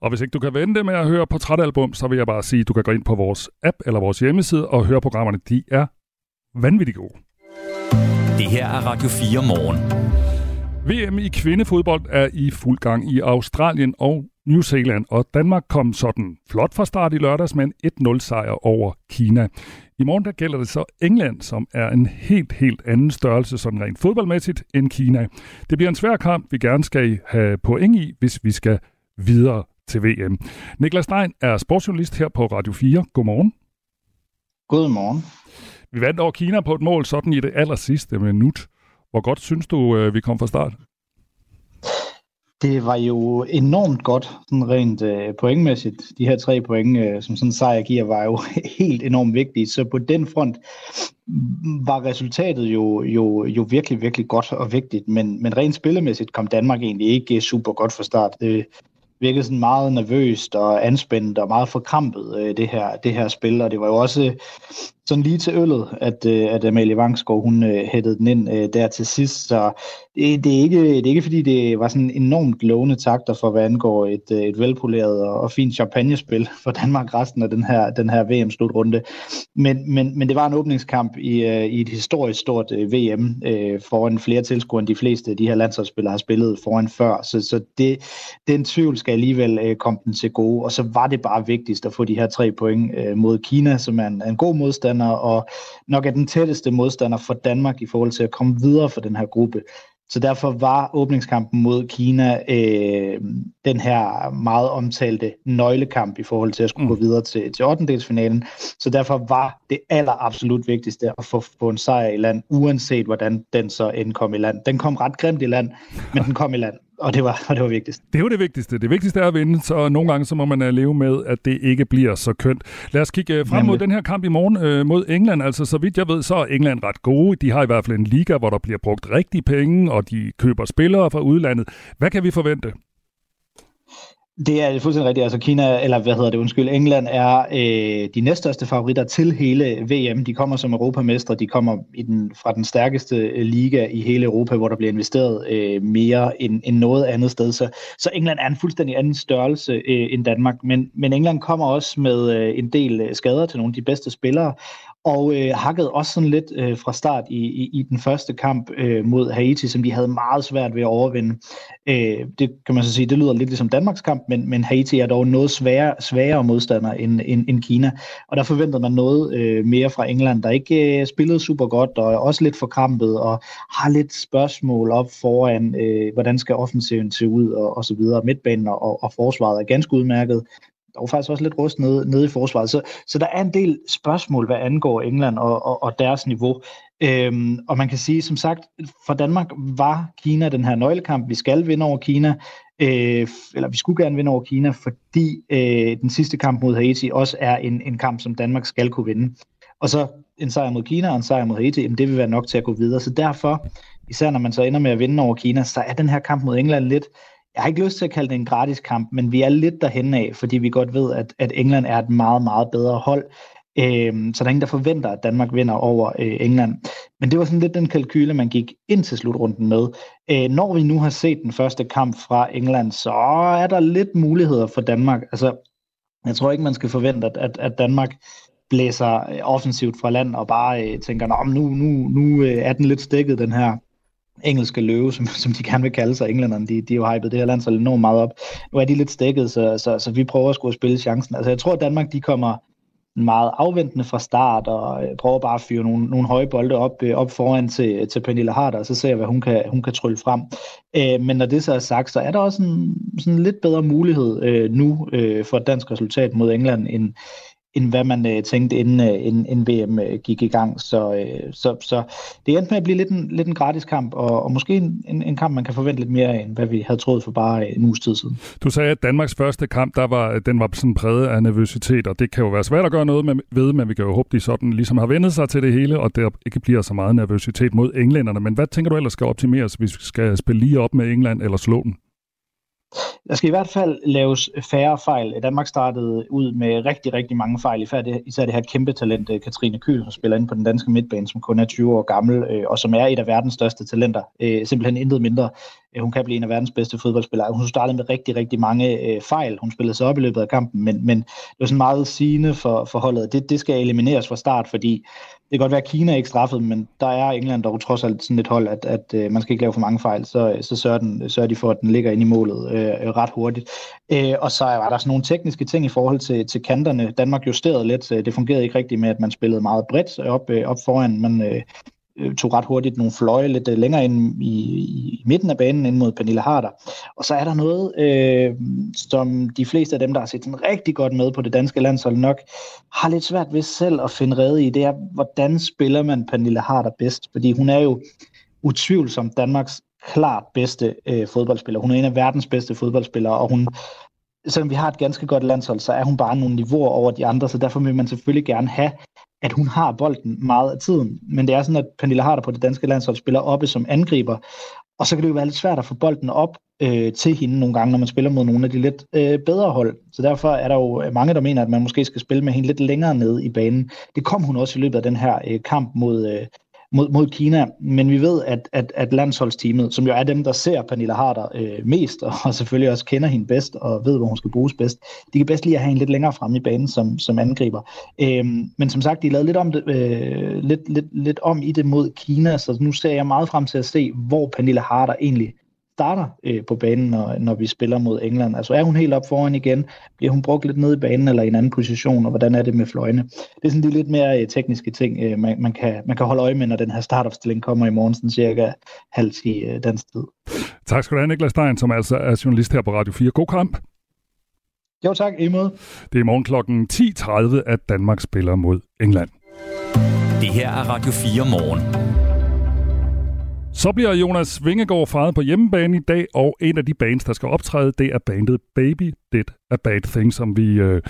Og hvis ikke du kan vente med at høre portrætalbum, så vil jeg bare sige, at du kan gå ind på vores app eller vores hjemmeside og høre programmerne. De er vanvittigt gode. Det her er Radio 4 morgen. VM i kvindefodbold er i fuld gang i Australien og New Zealand, og Danmark kom sådan flot fra start i lørdags med en 1-0 sejr over Kina. I morgen der gælder det så England, som er en helt, helt anden størrelse sådan rent fodboldmæssigt end Kina. Det bliver en svær kamp, vi gerne skal have point i, hvis vi skal videre til VM. Niklas Stein er sportsjournalist her på Radio 4. Godmorgen. Godmorgen. Vi vandt over Kina på et mål sådan i det aller sidste minut. Hvor godt synes du, øh, vi kom fra start? Det var jo enormt godt, sådan rent øh, pointmæssigt. De her tre point, øh, som sådan en sejr giver, var jo (laughs) helt enormt vigtige. Så på den front var resultatet jo, jo, jo virkelig, virkelig godt og vigtigt. Men, men rent spillemæssigt kom Danmark egentlig ikke super godt fra start. Det, virkede sådan meget nervøst og anspændt og meget forkrampet, øh, det, her, det her spil. Og det var jo også sådan lige til øllet, at, øh, at Amalie Vangsgaard, hun øh, hættede den ind øh, der til sidst. Så det, det, er ikke, det er ikke, fordi det var sådan enormt lovende takter for, hvad angår et, et velpoleret og, og fint champagnespil (laughs) for Danmark resten af den her, den her VM-slutrunde. Men, men, men det var en åbningskamp i, i et historisk stort VM øh, foran flere tilskuere end de fleste af de her landsholdsspillere har spillet foran før. Så, så det, den tvivl skal alligevel øh, komme den til gode. Og så var det bare vigtigst at få de her tre point øh, mod Kina, som er en, en god modstander modstander, og nok er den tætteste modstander for Danmark i forhold til at komme videre for den her gruppe. Så derfor var åbningskampen mod Kina øh, den her meget omtalte nøglekamp i forhold til at skulle mm. gå videre til, til 8. Så derfor var det aller absolut vigtigste at få, få en sejr i land, uanset hvordan den så end kom i land. Den kom ret grimt i land, men den kom i land og det var, og det var vigtigst. Det var det vigtigste. Det vigtigste er at vinde, så nogle gange så må man uh, leve med, at det ikke bliver så kønt. Lad os kigge uh, frem mod den her kamp i morgen uh, mod England. Altså, så vidt jeg ved, så er England ret gode. De har i hvert fald en liga, hvor der bliver brugt rigtig penge, og de køber spillere fra udlandet. Hvad kan vi forvente? Det er fuldstændig rigtigt. Altså Kina, eller hvad hedder det, undskyld, England er øh, de næststørste favoritter til hele VM. De kommer som europamestre, de kommer i den, fra den stærkeste øh, liga i hele Europa, hvor der bliver investeret øh, mere end, end noget andet sted. Så, så England er en fuldstændig anden størrelse øh, end Danmark. Men, men England kommer også med øh, en del øh, skader til nogle af de bedste spillere, og øh, hakkede også sådan lidt øh, fra start i, i, i den første kamp øh, mod Haiti, som de havde meget svært ved at overvinde. Øh, det kan man så sige, det lyder lidt ligesom Danmarks kamp, men, men Haiti er dog noget sværere, sværere modstander end, end, end Kina, og der forventede man noget øh, mere fra England, der ikke øh, spillede super godt, og også lidt forkrampet, og har lidt spørgsmål op foran, øh, hvordan skal offensiven se ud, og, og så videre. Midtbanen og, og forsvaret er ganske udmærket, der var faktisk også lidt rust nede, nede i forsvaret. Så, så der er en del spørgsmål, hvad angår England og, og, og deres niveau. Øhm, og man kan sige, som sagt, for Danmark var Kina den her nøglekamp. Vi skal vinde over Kina, øh, eller vi skulle gerne vinde over Kina, fordi øh, den sidste kamp mod Haiti også er en, en kamp, som Danmark skal kunne vinde. Og så en sejr mod Kina og en sejr mod Haiti, jamen det vil være nok til at gå videre. Så derfor, især når man så ender med at vinde over Kina, så er den her kamp mod England lidt jeg har ikke lyst til at kalde det en gratis kamp, men vi er lidt derhen af, fordi vi godt ved, at, at England er et meget, meget bedre hold. Øhm, så der er ingen, der forventer, at Danmark vinder over øh, England. Men det var sådan lidt den kalkyle, man gik ind til slutrunden med. Øh, når vi nu har set den første kamp fra England, så er der lidt muligheder for Danmark. Altså, jeg tror ikke, man skal forvente, at, at, at Danmark blæser offensivt fra land og bare øh, tænker, nu, nu, nu øh, er den lidt stikket, den her engelske løve, som, som de gerne vil kalde sig, englænderne, de, de er jo hypet det her land så enormt meget op. Nu er de lidt stikket, så, så, så vi prøver at skulle spille chancen. Altså jeg tror, at Danmark de kommer meget afventende fra start, og øh, prøver bare at fyre nogle, nogle høje bolde op, øh, op foran til, til Pernille Harder, og så ser jeg, hvad hun kan, hun kan trylle frem. Øh, men når det så er sagt, så er der også en sådan lidt bedre mulighed øh, nu øh, for et dansk resultat mod England, end, end hvad man øh, tænkte, inden, øh, inden, inden VM øh, gik i gang. Så, øh, så, så det endte med at blive lidt en, lidt en gratis kamp, og, og måske en, en, en kamp, man kan forvente lidt mere af, end hvad vi havde troet for bare øh, en uges tid siden. Du sagde, at Danmarks første kamp, der var, øh, den var sådan præget af nervøsitet, og det kan jo være svært at gøre noget med, ved, men vi kan jo håbe, de sådan ligesom har vendet sig til det hele, og der ikke bliver så meget nervøsitet mod englænderne. Men hvad tænker du ellers skal optimeres, hvis vi skal spille lige op med England eller slå dem? Der skal i hvert fald laves færre fejl. Danmark startede ud med rigtig, rigtig mange fejl, især det her kæmpe talent, øh, Katrine Kyl, som spiller ind på den danske midtbane, som kun er 20 år gammel, øh, og som er et af verdens største talenter. Øh, simpelthen intet mindre. Øh, hun kan blive en af verdens bedste fodboldspillere. Hun startede med rigtig, rigtig mange øh, fejl. Hun spillede sig op i løbet af kampen, men, men det var sådan meget sigende for, for holdet. Det, det skal elimineres fra start, fordi kan godt være, at Kina er ikke straffet, men der er England dog trods alt sådan et hold, at, at øh, man skal ikke lave for mange fejl, så, så sørger, den, sørger de for, at den ligger ind i målet øh, ret hurtigt. Øh, og så var der sådan nogle tekniske ting i forhold til, til kanterne. Danmark justerede lidt. Det fungerede ikke rigtigt med, at man spillede meget bredt op, øh, op foran. Man, øh, Øh, tog ret hurtigt nogle fløje lidt øh, længere ind i, i midten af banen ind mod Pernille Harder. Og så er der noget, øh, som de fleste af dem, der har set sådan rigtig godt med på det danske landshold nok, har lidt svært ved selv at finde redde i. Det er, hvordan spiller man Pernille Harder bedst? Fordi hun er jo utvivlsomt Danmarks klart bedste øh, fodboldspiller. Hun er en af verdens bedste fodboldspillere, og hun selvom vi har et ganske godt landshold, så er hun bare nogle niveauer over de andre, så derfor vil man selvfølgelig gerne have at hun har bolden meget af tiden. Men det er sådan, at Pernille Harder på det danske landshold spiller oppe som angriber, og så kan det jo være lidt svært at få bolden op øh, til hende nogle gange, når man spiller mod nogle af de lidt øh, bedre hold. Så derfor er der jo mange, der mener, at man måske skal spille med hende lidt længere ned i banen. Det kom hun også i løbet af den her øh, kamp mod, øh, mod, mod Kina, men vi ved, at, at, at landsholdsteamet, som jo er dem, der ser Pernille Harder øh, mest, (laughs) og selvfølgelig også kender hende bedst, og ved, hvor hun skal bruges bedst, de kan bedst lige at have hende lidt længere frem i banen som, som angriber. Øhm, men som sagt, de lavede lidt om, det, øh, lidt, lidt, lidt om i det mod Kina, så nu ser jeg meget frem til at se, hvor Pernille Harder egentlig starter øh, på banen, når, når vi spiller mod England. Altså er hun helt op foran igen? Bliver hun brugt lidt ned i banen eller i en anden position? Og hvordan er det med fløjene? Det er sådan de lidt mere øh, tekniske ting, øh, man, man, kan, man kan holde øje med, når den her startopstilling kommer i morgen, sådan cirka halv ti øh, dansk tid. Tak skal du have, Niklas Stein, som altså er journalist her på Radio 4. God kamp. Jo tak, i måde. Det er i morgen kl. 10.30, at Danmark spiller mod England. Det her er Radio 4 morgen. Så bliver Jonas Vingegaard fejret på hjemmebane i dag, og en af de bands, der skal optræde, det er bandet Baby Did a Bad Thing, som vi øh,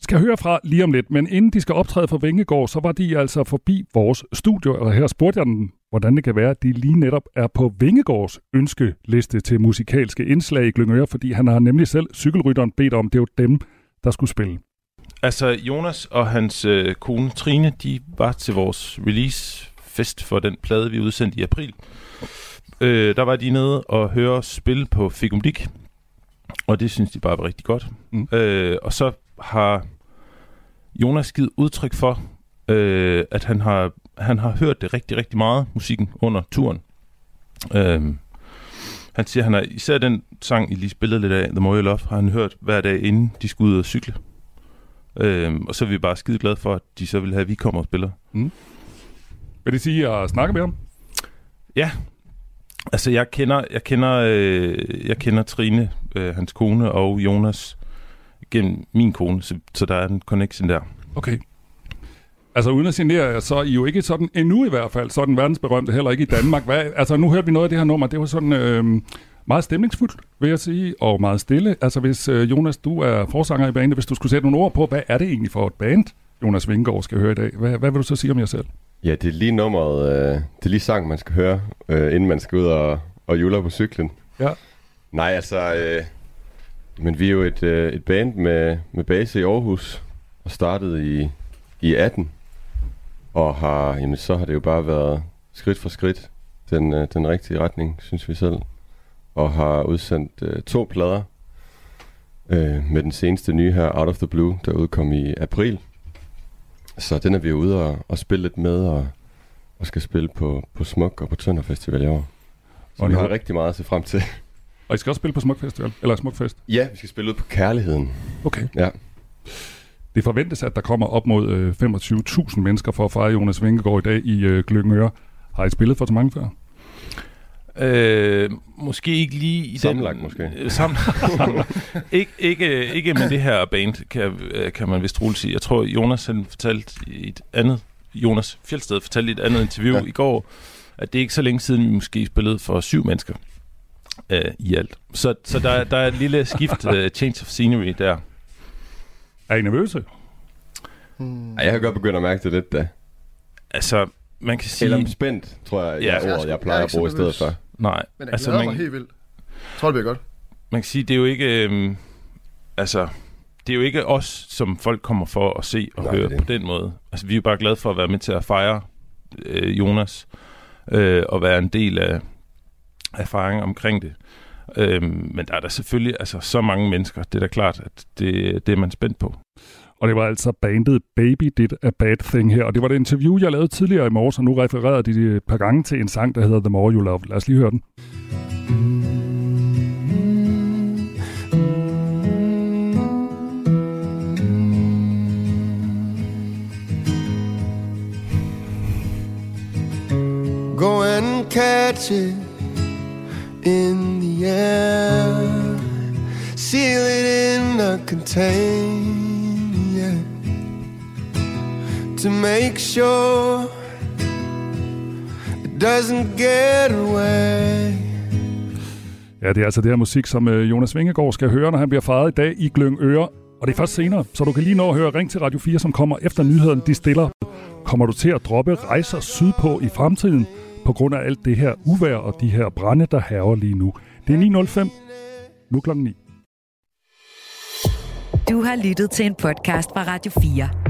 skal høre fra lige om lidt. Men inden de skal optræde for Vingegaard, så var de altså forbi vores studio, og her spurgte jeg dem, hvordan det kan være, at de lige netop er på Vingegaards ønskeliste til musikalske indslag i Glyngøre, fordi han har nemlig selv cykelrytteren bedt om, det var dem, der skulle spille. Altså, Jonas og hans øh, kone Trine, de var til vores release fest for den plade, vi udsendte i april. Øh, der var de nede og høre os spille på Figumdik, og det synes de bare var rigtig godt. Mm. Øh, og så har Jonas givet udtryk for, øh, at han har, han har hørt det rigtig, rigtig meget, musikken, under turen. Øh, han siger, han har især den sang, I lige spillede lidt af, The More You Love, har han hørt hver dag, inden de skulle ud og cykle. Øh, og så er vi bare skide glade for, at de så vil have, at vi kommer og spiller. Mm. Vil det sige at snakke med ham? Ja, Altså, jeg kender, jeg kender, øh, jeg kender Trine, øh, hans kone, og Jonas gennem min kone, så, så der er en connection der. Okay. Altså uden at signere, så er I jo ikke sådan, endnu i hvert fald, sådan verdensberømte, heller ikke i Danmark. Hvad, altså nu hørte vi noget af det her nummer, det var sådan øh, meget stemningsfuldt, vil jeg sige, og meget stille. Altså hvis øh, Jonas, du er forsanger i banen, hvis du skulle sætte nogle ord på, hvad er det egentlig for et band, Jonas Vingegaard skal høre i dag? Hvad, hvad vil du så sige om jer selv? Ja, det er lige nummeret, øh, det er lige sang, man skal høre, øh, inden man skal ud og, og juler på cyklen. Ja. Nej, altså, øh, men vi er jo et, øh, et band med, med base i Aarhus, og startede i, i 18. Og har, jamen, så har det jo bare været skridt for skridt den, øh, den rigtige retning, synes vi selv. Og har udsendt øh, to plader øh, med den seneste nye her, Out of the Blue, der udkom i april så den er vi ude og, og spille lidt med, og, og skal spille på, på Smuk og på Tønder Festival i år. Så og vi har rigtig meget at se frem til. Og I skal også spille på Smuk Festival? Eller Smuk Fest? Ja, vi skal spille ud på Kærligheden. Okay. Ja. Det forventes, at der kommer op mod øh, 25.000 mennesker for at fejre Jonas Vingegaard i dag i øh, Gløngøre. Har I spillet for så mange før? Øh, måske ikke lige i Sammenlagt den, måske. Øh, (laughs) ikke, ikke, ikke med det her band, kan, øh, kan man vist roligt sige. Jeg tror, Jonas han fortalte i et andet, Jonas Fjeldsted fortalte i et andet interview ja. i går, at det er ikke så længe siden, vi måske spillede for syv mennesker øh, i alt. Så, så der, der er et lille skift, uh, change of scenery der. Er I nervøse? Hmm. Jeg har godt begyndt at mærke det lidt, da. Altså, man kan sige... Eller spændt, tror jeg, ja, er ordet, jeg plejer jeg at bruge i stedet for. Nej. Men jeg altså, man, mig helt vildt. Jeg tror, det bliver godt. Man kan sige, det er jo ikke... Øhm, altså, det er jo ikke os, som folk kommer for at se og Nej, høre på den måde. Altså, vi er jo bare glade for at være med til at fejre øh, Jonas, øh, og være en del af, erfaring omkring det. Øhm, men der er der selvfølgelig altså, så mange mennesker, det er da klart, at det, det er man spændt på. Og det var altså bandet Baby Did a Bad Thing her. Og det var det interview, jeg lavede tidligere i morges, og nu refererede de et par gange til en sang, der hedder The More You Love. Lad os lige høre den. Go and catch it in the air. Seal it in a container to make sure it doesn't get away. Ja, det er altså det her musik, som øh, Jonas Vingegaard skal høre, når han bliver faret i dag i Glyngøre. Og det er først senere, så du kan lige nå at høre Ring til Radio 4, som kommer efter nyheden. De stiller. Kommer du til at droppe rejser sydpå i fremtiden på grund af alt det her uvær og de her brænde, der haver lige nu? Det er 9.05. Nu klokken 9. Du har lyttet til en podcast fra Radio 4.